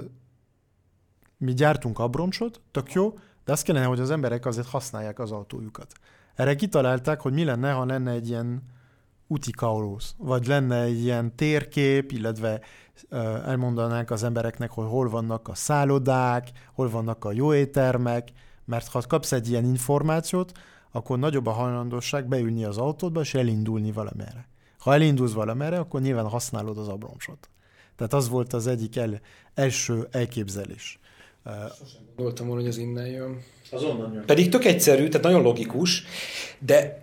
mi gyártunk abroncsot, tök jó, de azt kellene, hogy az emberek azért használják az autójukat. Erre kitalálták, hogy mi lenne, ha lenne egy ilyen úti kaulóz, vagy lenne egy ilyen térkép, illetve elmondanánk az embereknek, hogy hol vannak a szállodák, hol vannak a jó éttermek, mert ha kapsz egy ilyen információt, akkor nagyobb a hajlandóság beülni az autódba és elindulni valamerre. Ha elindulsz valamerre, akkor nyilván használod az abroncsot. Tehát az volt az egyik el, első elképzelés. Sosem gondoltam volna, hogy ez innen jön. Az onnan jön. Pedig tök egyszerű, tehát nagyon logikus, de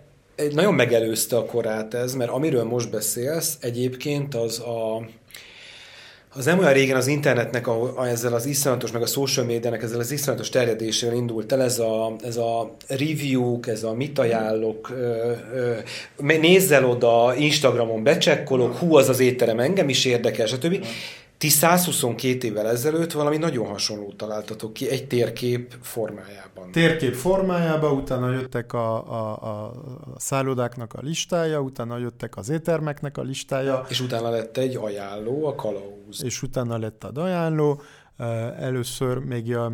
nagyon megelőzte a korát ez, mert amiről most beszélsz, egyébként az a az nem olyan régen az internetnek a, a, ezzel az iszonyatos, meg a social médiának ezzel az iszonyatos terjedésével indult el, ez a, ez a review ez a mit ajánlok, ö, ö, nézzel oda, Instagramon becsekkolok, hú, az az étterem engem is érdekel, stb. Ti 122 évvel ezelőtt valami nagyon hasonlót találtatok ki egy térkép formájában. Térkép formájában, utána jöttek a, a, a szállodáknak a listája, utána jöttek az éttermeknek a listája. És utána lett egy ajánló, a kalauz. És utána lett az ajánló. Először még a,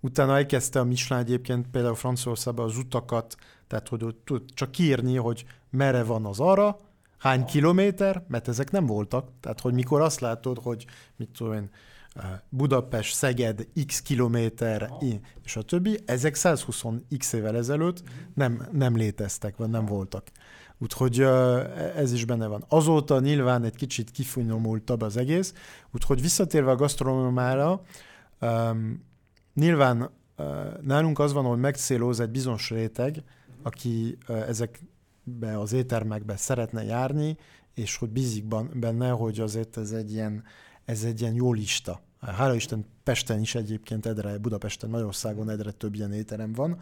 utána elkezdte a Michelin egyébként például Franciaországban az utakat, tehát hogy tud csak kiírni, hogy merre van az arra, hány kilométer, mert ezek nem voltak. Tehát, hogy mikor azt látod, hogy mit tudom én, eh, Budapest, Szeged, x kilométer, és a többi, ezek 120 x évvel ezelőtt nem, nem léteztek, vagy nem voltak. Úgyhogy eh, ez is benne van. Azóta nyilván egy kicsit kifinomultabb az egész, úgyhogy visszatérve a gasztronómára, um, nyilván uh, nálunk az van, hogy megcéloz egy bizonyos réteg, aki ezek be az éttermekbe szeretne járni, és hogy bízik benne, hogy azért ez egy ilyen, ez egy ilyen jó lista. Hála Isten Pesten is egyébként egyre, Budapesten, Magyarországon egyre több ilyen étterem van.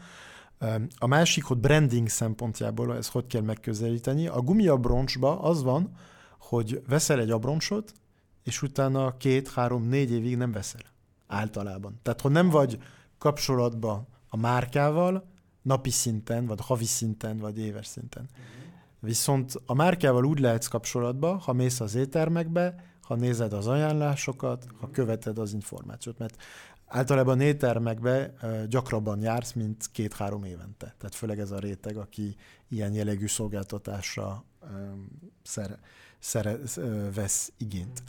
A másik, hogy branding szempontjából ez hogy kell megközelíteni. A gumiabroncsba az van, hogy veszel egy abroncsot, és utána két, három, négy évig nem veszel. Általában. Tehát, ha nem vagy kapcsolatban a márkával, napi szinten, vagy havi szinten, vagy éves szinten. Uh-huh. Viszont a márkával úgy lehetsz kapcsolatba, ha mész az éttermekbe, ha nézed az ajánlásokat, ha követed az információt, mert általában éttermekbe gyakrabban jársz, mint két-három évente. Tehát főleg ez a réteg, aki ilyen jellegű szolgáltatásra szere, szere, vesz igényt.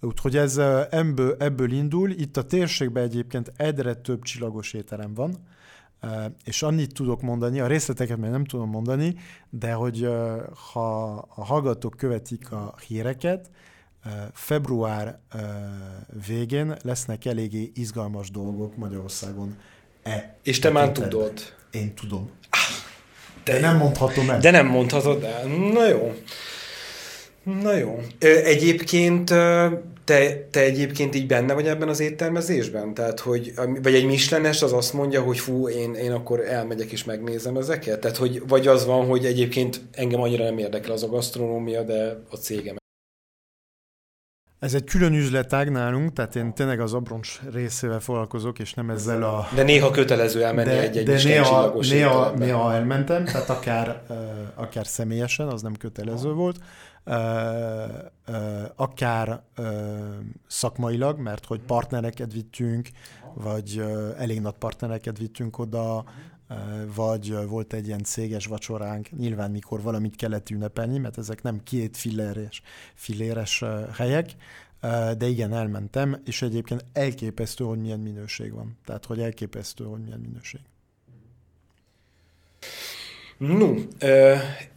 Úgyhogy ez ebből, ebből indul. Itt a térségben egyébként egyre több csillagos étterem van, és annyit tudok mondani, a részleteket még nem tudom mondani, de hogy ha a hallgatók követik a híreket, február végén lesznek eléggé izgalmas dolgok Magyarországon. E és te már tudod? Én tudom. De, de nem mondhatom el. De nem mondhatod el. Na jó. Na jó. Egyébként te, te egyébként így benne vagy ebben az éttermezésben? Tehát, hogy, vagy egy mislenes az azt mondja, hogy fú, én, én akkor elmegyek és megnézem ezeket? Tehát, hogy vagy az van, hogy egyébként engem annyira nem érdekel az a gasztronómia, de a cégem. Ez egy külön üzletág nálunk, tehát én tényleg az abroncs részével foglalkozok, és nem ezzel a... De néha kötelező elmenni de, egy-egy de néha, néha, néha elmentem, tehát akár, akár személyesen, az nem kötelező volt akár szakmailag, mert hogy partnereket vittünk, vagy elég nagy partnereket vittünk oda, vagy volt egy ilyen céges vacsoránk, nyilván mikor valamit kellett ünnepelni, mert ezek nem két filléres, filléres helyek, de igen, elmentem, és egyébként elképesztő, hogy milyen minőség van. Tehát, hogy elképesztő, hogy milyen minőség. No,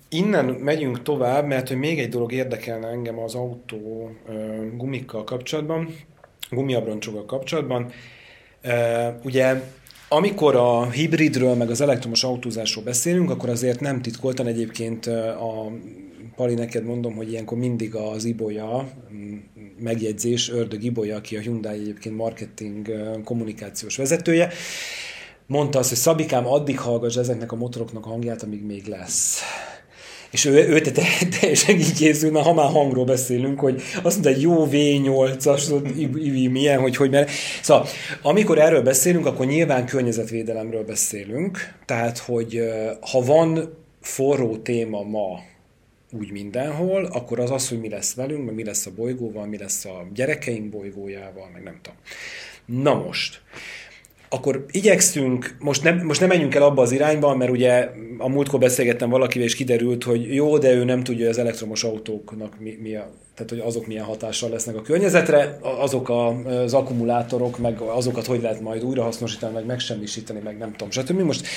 Innen megyünk tovább, mert hogy még egy dolog érdekelne engem az autó gumikkal kapcsolatban, gumiabroncsokkal kapcsolatban. Ugye amikor a hibridről, meg az elektromos autózásról beszélünk, akkor azért nem titkoltan egyébként a Pali, neked mondom, hogy ilyenkor mindig az Ibolya, megjegyzés, Ördög Ibolya, aki a Hyundai egyébként marketing kommunikációs vezetője, mondta azt, hogy Szabikám, addig hallgass ezeknek a motoroknak a hangját, amíg még lesz. És ő, ő te, teljesen így készül, mert ha már hangról beszélünk, hogy azt mondta, hogy jó V8-as, milyen, hogy hogy mert. Szóval, amikor erről beszélünk, akkor nyilván környezetvédelemről beszélünk, tehát, hogy ha van forró téma ma, úgy mindenhol, akkor az az, hogy mi lesz velünk, meg mi lesz a bolygóval, mi lesz a gyerekeink bolygójával, meg nem tudom. Na most, akkor igyekszünk, most nem, most nem menjünk el abba az irányba, mert ugye a múltkor beszélgettem valakivel, és kiderült, hogy jó, de ő nem tudja, hogy az elektromos autóknak mi, mi a, tehát hogy azok milyen hatással lesznek a környezetre, azok a, az akkumulátorok, meg azokat hogy lehet majd újrahasznosítani, meg megsemmisíteni, meg nem tudom, stb. Most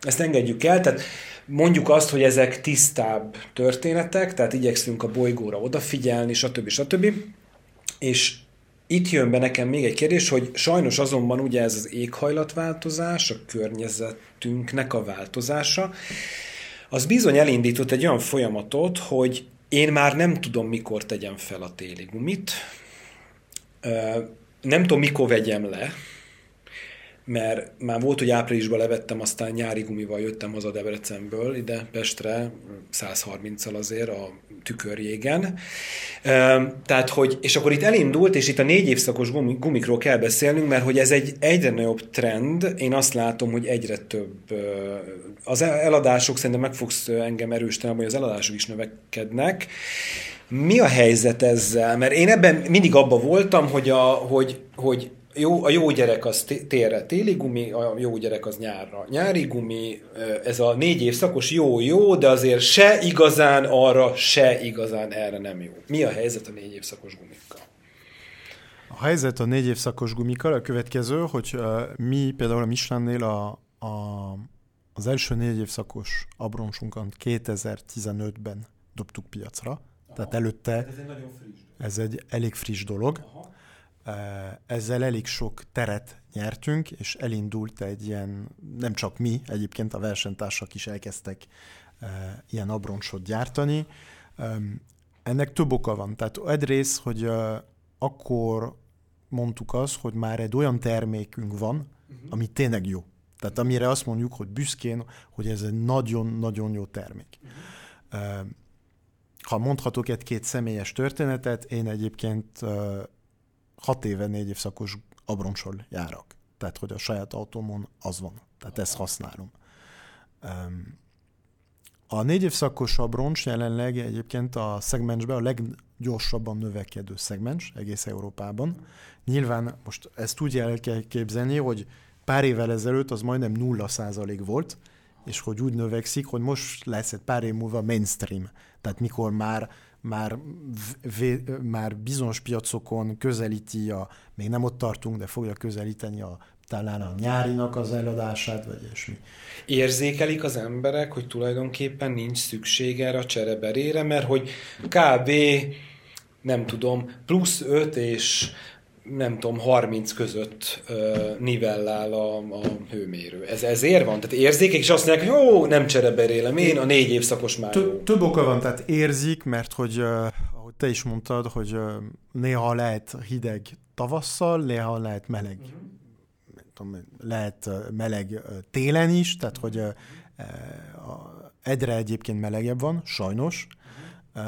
ezt engedjük el, tehát mondjuk azt, hogy ezek tisztább történetek, tehát igyekszünk a bolygóra odafigyelni, stb. stb. És itt jön be nekem még egy kérdés, hogy sajnos azonban ugye ez az éghajlatváltozás, a környezetünknek a változása, az bizony elindított egy olyan folyamatot, hogy én már nem tudom, mikor tegyem fel a téli gumit, nem tudom, mikor vegyem le, mert már volt, hogy áprilisban levettem, aztán nyári gumival jöttem haza Debrecenből ide Pestre, 130-al azért a tükörjégen. Tehát, hogy, és akkor itt elindult, és itt a négy évszakos gumikról kell beszélnünk, mert hogy ez egy egyre nagyobb trend, én azt látom, hogy egyre több az eladások, szerintem meg fogsz engem erősíteni, hogy az eladások is növekednek, mi a helyzet ezzel? Mert én ebben mindig abba voltam, hogy, a, hogy, hogy jó, a jó gyerek az térre téli gumi, a jó gyerek az nyárra nyári gumi, ez a négy évszakos jó-jó, de azért se igazán arra, se igazán erre nem jó. Mi a helyzet a négy évszakos gumikkal? A helyzet a négy évszakos gumikkal a következő, hogy uh, mi például a Michelinnél a, a, az első négy évszakos abronsunkat 2015-ben dobtuk piacra, Aha. tehát előtte ez egy, friss ez egy elég friss dolog. Aha ezzel elég sok teret nyertünk, és elindult egy ilyen, nem csak mi, egyébként a versenytársak is elkezdtek ilyen abroncsot gyártani. Ennek több oka van. Tehát egyrészt, hogy akkor mondtuk azt, hogy már egy olyan termékünk van, uh-huh. ami tényleg jó. Tehát amire azt mondjuk, hogy büszkén, hogy ez egy nagyon-nagyon jó termék. Uh-huh. Ha mondhatok egy-két személyes történetet, én egyébként hat éve négy évszakos abroncsol járok. Tehát, hogy a saját autómon az van. Tehát ezt használom. A négy évszakos abroncs jelenleg egyébként a szegmensben a leggyorsabban növekedő szegmens egész Európában. Nyilván most ezt úgy el kell képzelni, hogy pár évvel ezelőtt az majdnem nulla százalék volt, és hogy úgy növekszik, hogy most lesz egy pár év múlva mainstream. Tehát mikor már már, vé, már bizonyos piacokon közelíti a, még nem ott tartunk, de fogja közelíteni a talán a nyárinak az eladását, vagy ilyesmi. Érzékelik az emberek, hogy tulajdonképpen nincs szükség erre a csereberére, mert hogy kb. nem tudom, plusz 5 és nem tudom, 30 között uh, nivellál a, a hőmérő. Ez ezért van? Tehát érzékek, és azt mondják, jó, nem csereberélem én, a négy évszakos már jó. Több oka van, tehát érzik, mert hogy, uh, ahogy te is mondtad, hogy uh, néha lehet hideg tavasszal, néha lehet meleg. Uh-huh. Tudom, lehet uh, meleg uh, télen is, tehát hogy uh, uh, egyre egyébként melegebb van, sajnos. Uh,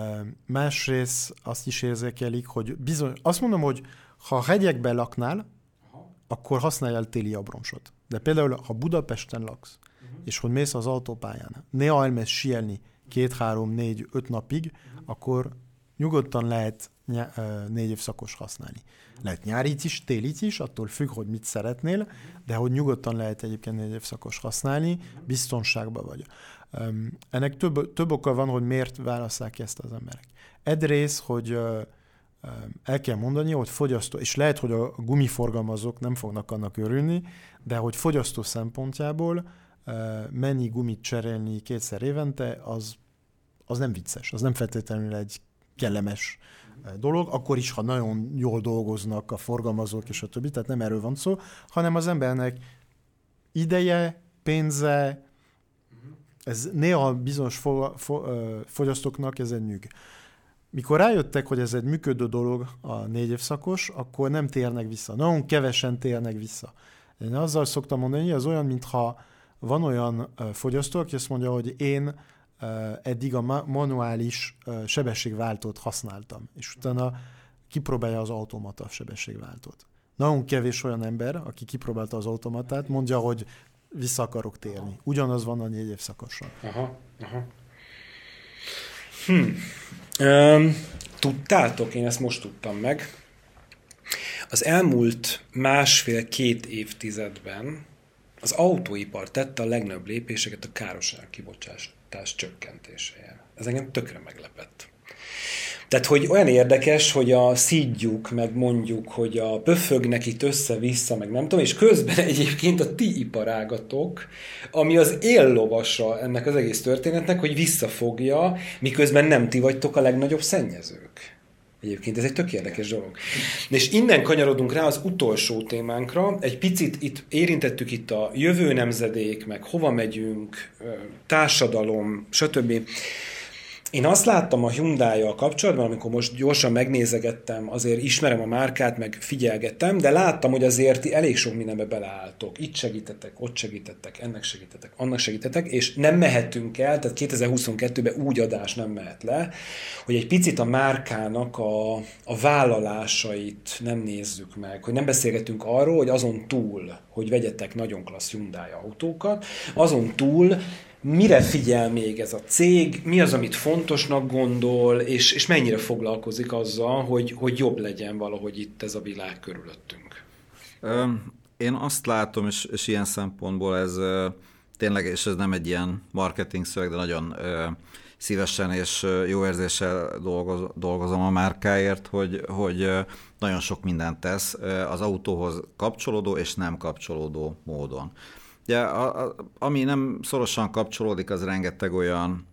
másrészt azt is érzékelik, hogy bizony, azt mondom, hogy ha a hegyekben laknál, Aha. akkor használj téli abroncsot. De például, ha Budapesten laksz, uh-huh. és hogy mész az autópályán, néha elmész sielni két, három, négy, öt napig, uh-huh. akkor nyugodtan lehet ny- négy évszakos használni. Uh-huh. Lehet nyárit is, télit is, attól függ, hogy mit szeretnél, de hogy nyugodtan lehet egyébként négy évszakos használni, biztonságban vagy. Um, ennek több, több oka van, hogy miért válasszák ezt az emberek. Egyrészt, hogy uh, el kell mondani, hogy fogyasztó, és lehet, hogy a gumiforgalmazók nem fognak annak örülni, de hogy fogyasztó szempontjából mennyi gumit cserélni kétszer évente, az, az nem vicces, az nem feltétlenül egy kellemes dolog, akkor is, ha nagyon jól dolgoznak a forgalmazók és a többi, tehát nem erről van szó, hanem az embernek ideje, pénze, ez néha bizonyos fogyasztóknak ez egy nyűg. Mikor rájöttek, hogy ez egy működő dolog a négy évszakos, akkor nem térnek vissza. Nagyon kevesen térnek vissza. Én azzal szoktam mondani, hogy az olyan, mintha van olyan fogyasztó, aki azt mondja, hogy én eddig a manuális sebességváltót használtam, és utána kipróbálja az automata sebességváltót. Nagyon kevés olyan ember, aki kipróbálta az automatát, mondja, hogy vissza akarok térni. Ugyanaz van a négy évszakossal. Aha, aha. Hm. Tudtátok, én ezt most tudtam meg, az elmúlt másfél-két évtizedben az autóipar tette a legnagyobb lépéseket a károsanyag kibocsátás csökkentéséért. Ez engem tökre meglepett. Tehát, hogy olyan érdekes, hogy a szídjuk, meg mondjuk, hogy a pöfögnek itt össze-vissza, meg nem tudom, és közben egyébként a ti iparágatok, ami az éllovasa ennek az egész történetnek, hogy visszafogja, miközben nem ti vagytok a legnagyobb szennyezők. Egyébként ez egy tök érdekes dolog. És innen kanyarodunk rá az utolsó témánkra. Egy picit itt érintettük itt a jövő nemzedék, meg hova megyünk, társadalom, stb. Én azt láttam a hyundai kapcsolatban, amikor most gyorsan megnézegettem, azért ismerem a márkát, meg figyelgettem, de láttam, hogy azért ti elég sok mindenbe beleálltok. Itt segítetek, ott segítettek, ennek segítetek, annak segítetek, és nem mehetünk el, tehát 2022-ben úgy adás nem mehet le, hogy egy picit a márkának a, a vállalásait nem nézzük meg, hogy nem beszélgetünk arról, hogy azon túl, hogy vegyetek nagyon klassz Hyundai autókat, azon túl mire figyel még ez a cég, mi az, amit fontosnak gondol, és, és mennyire foglalkozik azzal, hogy, hogy jobb legyen valahogy itt ez a világ körülöttünk? Én azt látom, és, és ilyen szempontból ez tényleg, és ez nem egy ilyen marketing szöveg, de nagyon szívesen és jó érzéssel dolgozom a márkáért, hogy, hogy nagyon sok mindent tesz az autóhoz kapcsolódó és nem kapcsolódó módon. Ugye, a, a, ami nem szorosan kapcsolódik, az rengeteg olyan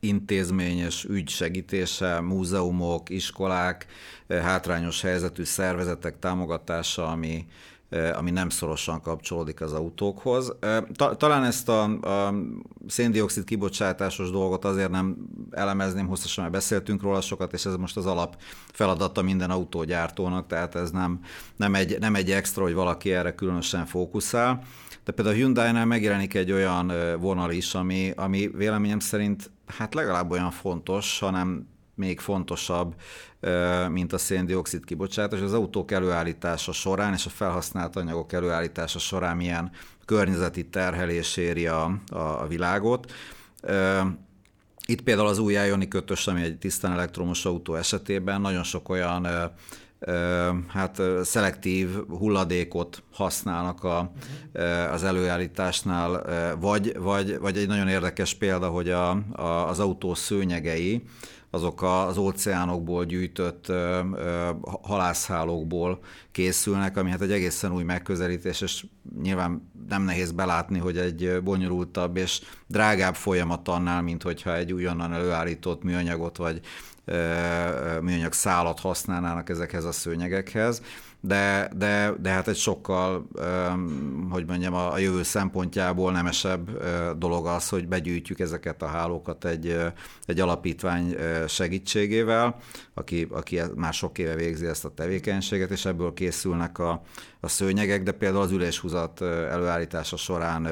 intézmény és ügy segítése, múzeumok, iskolák, eh, hátrányos helyzetű szervezetek támogatása, ami, eh, ami nem szorosan kapcsolódik az autókhoz. Eh, ta, talán ezt a, a széndiokszid kibocsátásos dolgot azért nem elemezném hosszasan, mert beszéltünk róla sokat, és ez most az alap feladata minden autógyártónak, tehát ez nem, nem, egy, nem egy extra, hogy valaki erre különösen fókuszál. De például a Hyundai-nál megjelenik egy olyan vonal is, ami, ami véleményem szerint hát legalább olyan fontos, hanem még fontosabb, mint a széndiokszid kibocsátás. Az autók előállítása során és a felhasznált anyagok előállítása során milyen környezeti terhelés éri a, a, világot. Itt például az új Ioniq 5 ami egy tisztán elektromos autó esetében nagyon sok olyan hát szelektív hulladékot használnak a, az előállításnál, vagy, vagy, vagy egy nagyon érdekes példa, hogy a, a, az autó szőnyegei, azok az óceánokból gyűjtött halászhálókból készülnek, ami hát egy egészen új megközelítés, és nyilván nem nehéz belátni, hogy egy bonyolultabb és drágább folyamat annál, mint hogyha egy újonnan előállított műanyagot vagy műanyag szálat használnának ezekhez a szőnyegekhez, de, de, de hát egy sokkal, hogy mondjam, a jövő szempontjából nemesebb dolog az, hogy begyűjtjük ezeket a hálókat egy, egy alapítvány segítségével, aki, aki már sok éve végzi ezt a tevékenységet, és ebből készülnek a, a szőnyegek, de például az üléshúzat előállítása során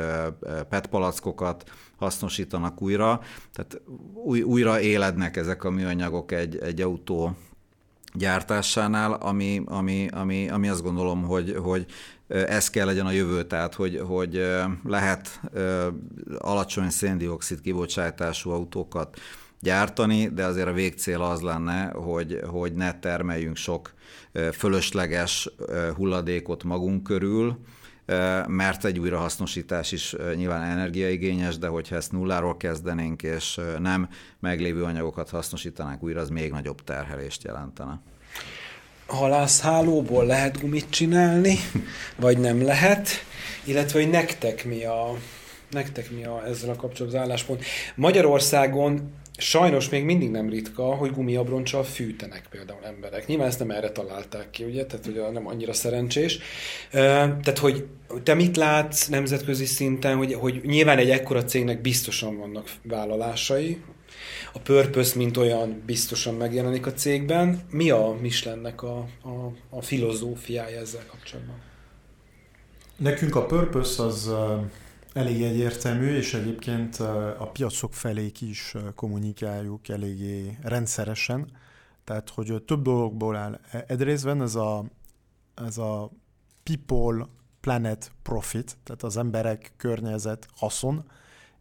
PET palackokat hasznosítanak újra, tehát új, újra élednek ezek a műanyagok egy, egy autó gyártásánál, ami, ami, ami, ami azt gondolom, hogy, hogy ez kell legyen a jövő, tehát hogy, hogy lehet alacsony széndiokszid kibocsátású autókat gyártani, de azért a végcél az lenne, hogy, hogy ne termeljünk sok fölösleges hulladékot magunk körül, mert egy újrahasznosítás is nyilván energiaigényes, de hogyha ezt nulláról kezdenénk, és nem meglévő anyagokat hasznosítanánk újra, az még nagyobb terhelést jelentene. Halászhálóból lehet gumit csinálni, vagy nem lehet, illetve hogy nektek mi a, nektek mi a ezzel a kapcsolatban az álláspont. Magyarországon Sajnos még mindig nem ritka, hogy gumiabroncsal fűtenek például emberek. Nyilván ezt nem erre találták ki, ugye, tehát hogy nem annyira szerencsés. Tehát, hogy te mit látsz nemzetközi szinten, hogy, hogy nyilván egy ekkora cégnek biztosan vannak vállalásai, a purpose, mint olyan biztosan megjelenik a cégben. Mi a Michelinnek a, a, a filozófiája ezzel kapcsolatban? Nekünk a purpose az elég egyértelmű, és egyébként a piacok felé is kommunikáljuk eléggé rendszeresen. Tehát, hogy több dologból áll. E, Egyrésztben ez a, ez a people, planet, profit, tehát az emberek, környezet, haszon,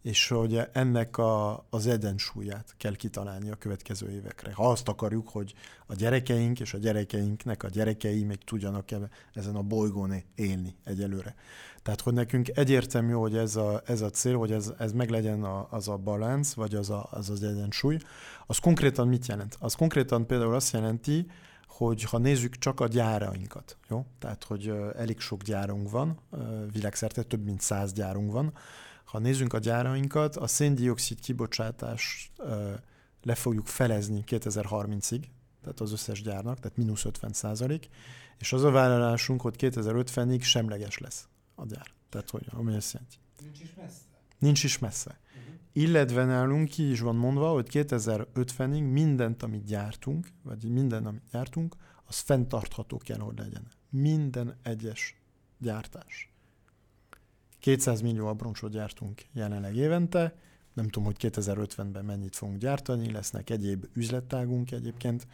és hogy ennek a, az egyensúlyát kell kitalálni a következő évekre. Ha azt akarjuk, hogy a gyerekeink és a gyerekeinknek a gyerekei még tudjanak ezen a bolygón élni egyelőre. Tehát, hogy nekünk egyértelmű, hogy ez a, ez a cél, hogy ez, ez meglegyen a, az a balánc, vagy az, a, az az egyensúly. Az konkrétan mit jelent? Az konkrétan például azt jelenti, hogy ha nézzük csak a gyárainkat, jó? Tehát, hogy elég sok gyárunk van, világszerte több mint száz gyárunk van, ha nézzünk a gyárainkat, a széndiokszid kibocsátást le fogjuk felezni 2030-ig, tehát az összes gyárnak, tehát mínusz 50 százalék, és az a vállalásunk, hogy 2050-ig semleges lesz a gyár. Tehát hogy, ami azt jelenti. Nincs is messze. Nincs is messze. Uh-huh. Illetve nálunk ki is van mondva, hogy 2050-ig mindent, amit gyártunk, vagy minden, amit gyártunk, az fenntartható kell, hogy legyen. Minden egyes gyártás. 200 millió abroncsot gyártunk jelenleg évente, nem tudom, hogy 2050-ben mennyit fogunk gyártani, lesznek egyéb üzlettágunk egyébként,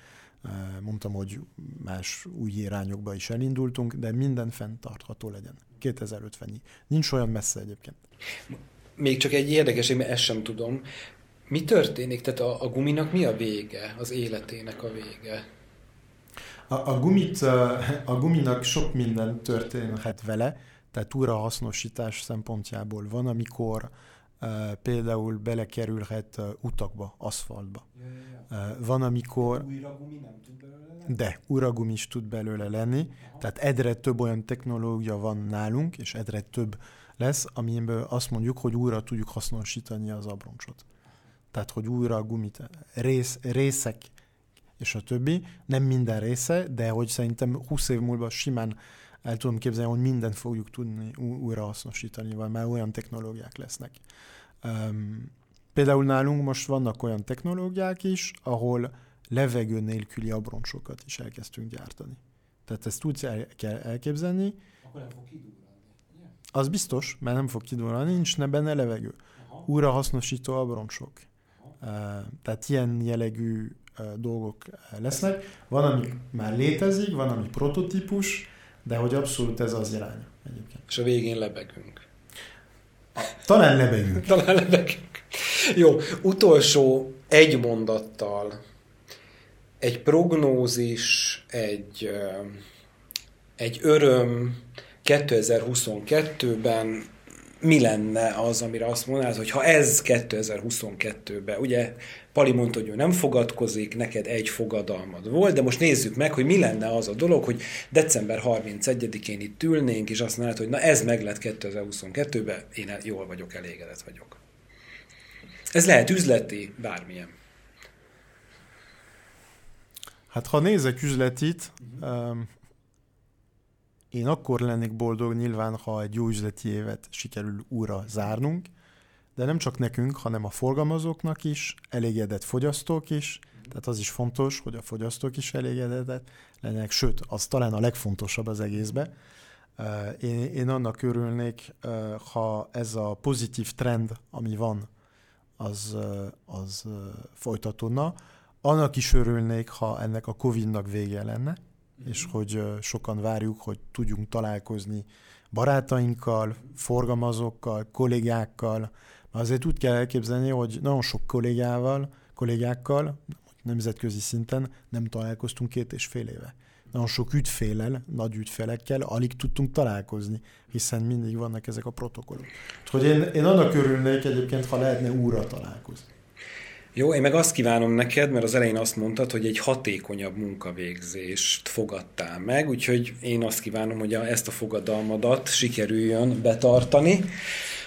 mondtam, hogy más új irányokba is elindultunk, de minden fenntartható legyen 2050-ig. Nincs olyan messze egyébként. Még csak egy érdekes, mert ezt sem tudom. Mi történik? Tehát a, a guminak mi a vége, az életének a vége? A, a, gumit, a guminak sok minden történhet vele, tehát újrahasznosítás szempontjából van, amikor uh, például belekerülhet utakba, aszfaltba. Van, amikor... Újra gumi nem tud belőle lenni? De, újragumi is tud belőle lenni. Aha. Tehát egyre több olyan technológia van nálunk, és egyre több lesz, amiből azt mondjuk, hogy újra tudjuk hasznosítani az abroncsot. Tehát, hogy újra a gumit, rész, részek és a többi, nem minden része, de hogy szerintem 20 év múlva simán el tudom képzelni, hogy mindent fogjuk tudni újra hasznosítani, vagy már olyan technológiák lesznek. Um, például nálunk most vannak olyan technológiák is, ahol levegő nélküli abroncsokat is elkezdtünk gyártani. Tehát ezt tudsz el, kell elképzelni. Akkor nem fog kidurrani. Az biztos, mert nem fog kidurrani, nincs ne benne levegő. Aha. Újra hasznosító abroncsok. Uh, tehát ilyen jellegű uh, dolgok lesznek. Van, ami már létezik, van, ami prototípus, de hogy abszolút ez az irány egyébként. És a végén lebegünk. Talán lebegünk. Talán lebegünk. Jó, utolsó egy mondattal. Egy prognózis, egy, egy öröm 2022-ben mi lenne az, amire azt mondanád, hogy ha ez 2022-ben, ugye Pali mondta, hogy ő nem fogadkozik, neked egy fogadalmad volt, de most nézzük meg, hogy mi lenne az a dolog, hogy december 31-én itt ülnénk, és azt mondod, hogy na ez meg lett 2022-ben, én jól vagyok, elégedett vagyok. Ez lehet üzleti, bármilyen. Hát ha nézek üzletit, um, én akkor lennék boldog nyilván, ha egy jó üzleti évet sikerül újra zárnunk, de nem csak nekünk, hanem a forgalmazóknak is, elégedett fogyasztók is, tehát az is fontos, hogy a fogyasztók is elégedett legyenek, sőt, az talán a legfontosabb az egészbe. Én, én annak örülnék, ha ez a pozitív trend, ami van, az, az folytatódna. Annak is örülnék, ha ennek a Covid-nak vége lenne, és hogy sokan várjuk, hogy tudjunk találkozni barátainkkal, forgalmazókkal, kollégákkal. Azért úgy kell elképzelni, hogy nagyon sok kollégával, kollégákkal, nemzetközi szinten nem találkoztunk két és fél éve. Nagyon sok ügyfélel, nagy ügyfelekkel alig tudtunk találkozni, hiszen mindig vannak ezek a protokollok. Hogy én, én annak örülnék egyébként, ha lehetne újra találkozni. Jó, én meg azt kívánom neked, mert az elején azt mondtad, hogy egy hatékonyabb munkavégzést fogadtál meg, úgyhogy én azt kívánom, hogy a, ezt a fogadalmadat sikerüljön betartani.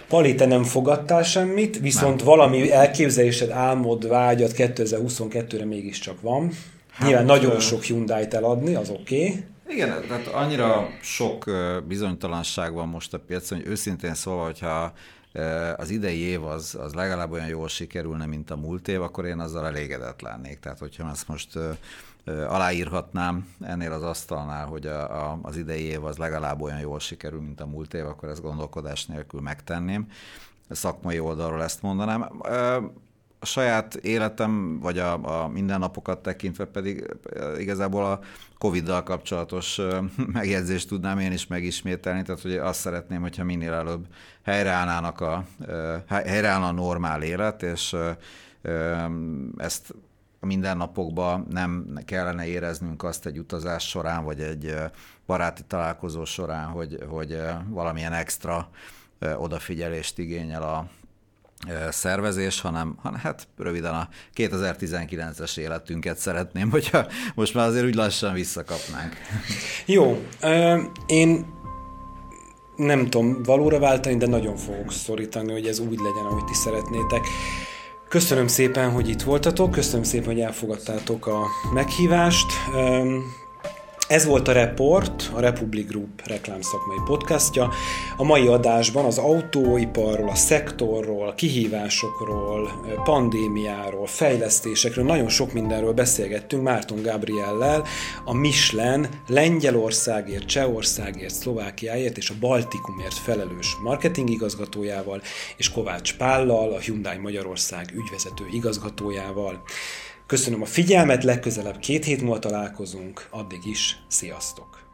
Pali, te nem fogadtál semmit, viszont nem. valami elképzelésed, álmod, vágyat 2022-re mégiscsak van. Hát, Nyilván nagyon sok Hyundai-t eladni, az oké. Okay. Igen, tehát annyira sok bizonytalanság van most a piacon, hogy őszintén szóval, hogyha az idei év az, az legalább olyan jól sikerülne, mint a múlt év, akkor én azzal elégedett lennék. Tehát, hogyha ezt most aláírhatnám ennél az asztalnál, hogy a, a, az idei év az legalább olyan jól sikerül, mint a múlt év, akkor ezt gondolkodás nélkül megtenném. A szakmai oldalról ezt mondanám a saját életem, vagy a, a mindennapokat tekintve pedig igazából a Covid-dal kapcsolatos megjegyzést tudnám én is megismételni, tehát hogy azt szeretném, hogyha minél előbb helyreállnának a, helyreállna a normál élet, és ezt a mindennapokban nem kellene éreznünk azt egy utazás során, vagy egy baráti találkozó során, hogy, hogy valamilyen extra odafigyelést igényel a szervezés, hanem, hanem hát röviden a 2019-es életünket szeretném, hogyha most már azért úgy lassan visszakapnánk. Jó, én nem tudom valóra váltani, de nagyon fogok szorítani, hogy ez úgy legyen, ahogy ti szeretnétek. Köszönöm szépen, hogy itt voltatok, köszönöm szépen, hogy elfogadtátok a meghívást. Ez volt a Report, a Republic Group reklámszakmai podcastja. A mai adásban az autóiparról, a szektorról, kihívásokról, pandémiáról, fejlesztésekről, nagyon sok mindenről beszélgettünk Márton Gabriellel, a Michelin Lengyelországért, Csehországért, Szlovákiáért és a Baltikumért felelős marketing igazgatójával, és Kovács Pállal, a Hyundai Magyarország ügyvezető igazgatójával. Köszönöm a figyelmet, legközelebb két hét múlva találkozunk, addig is sziasztok!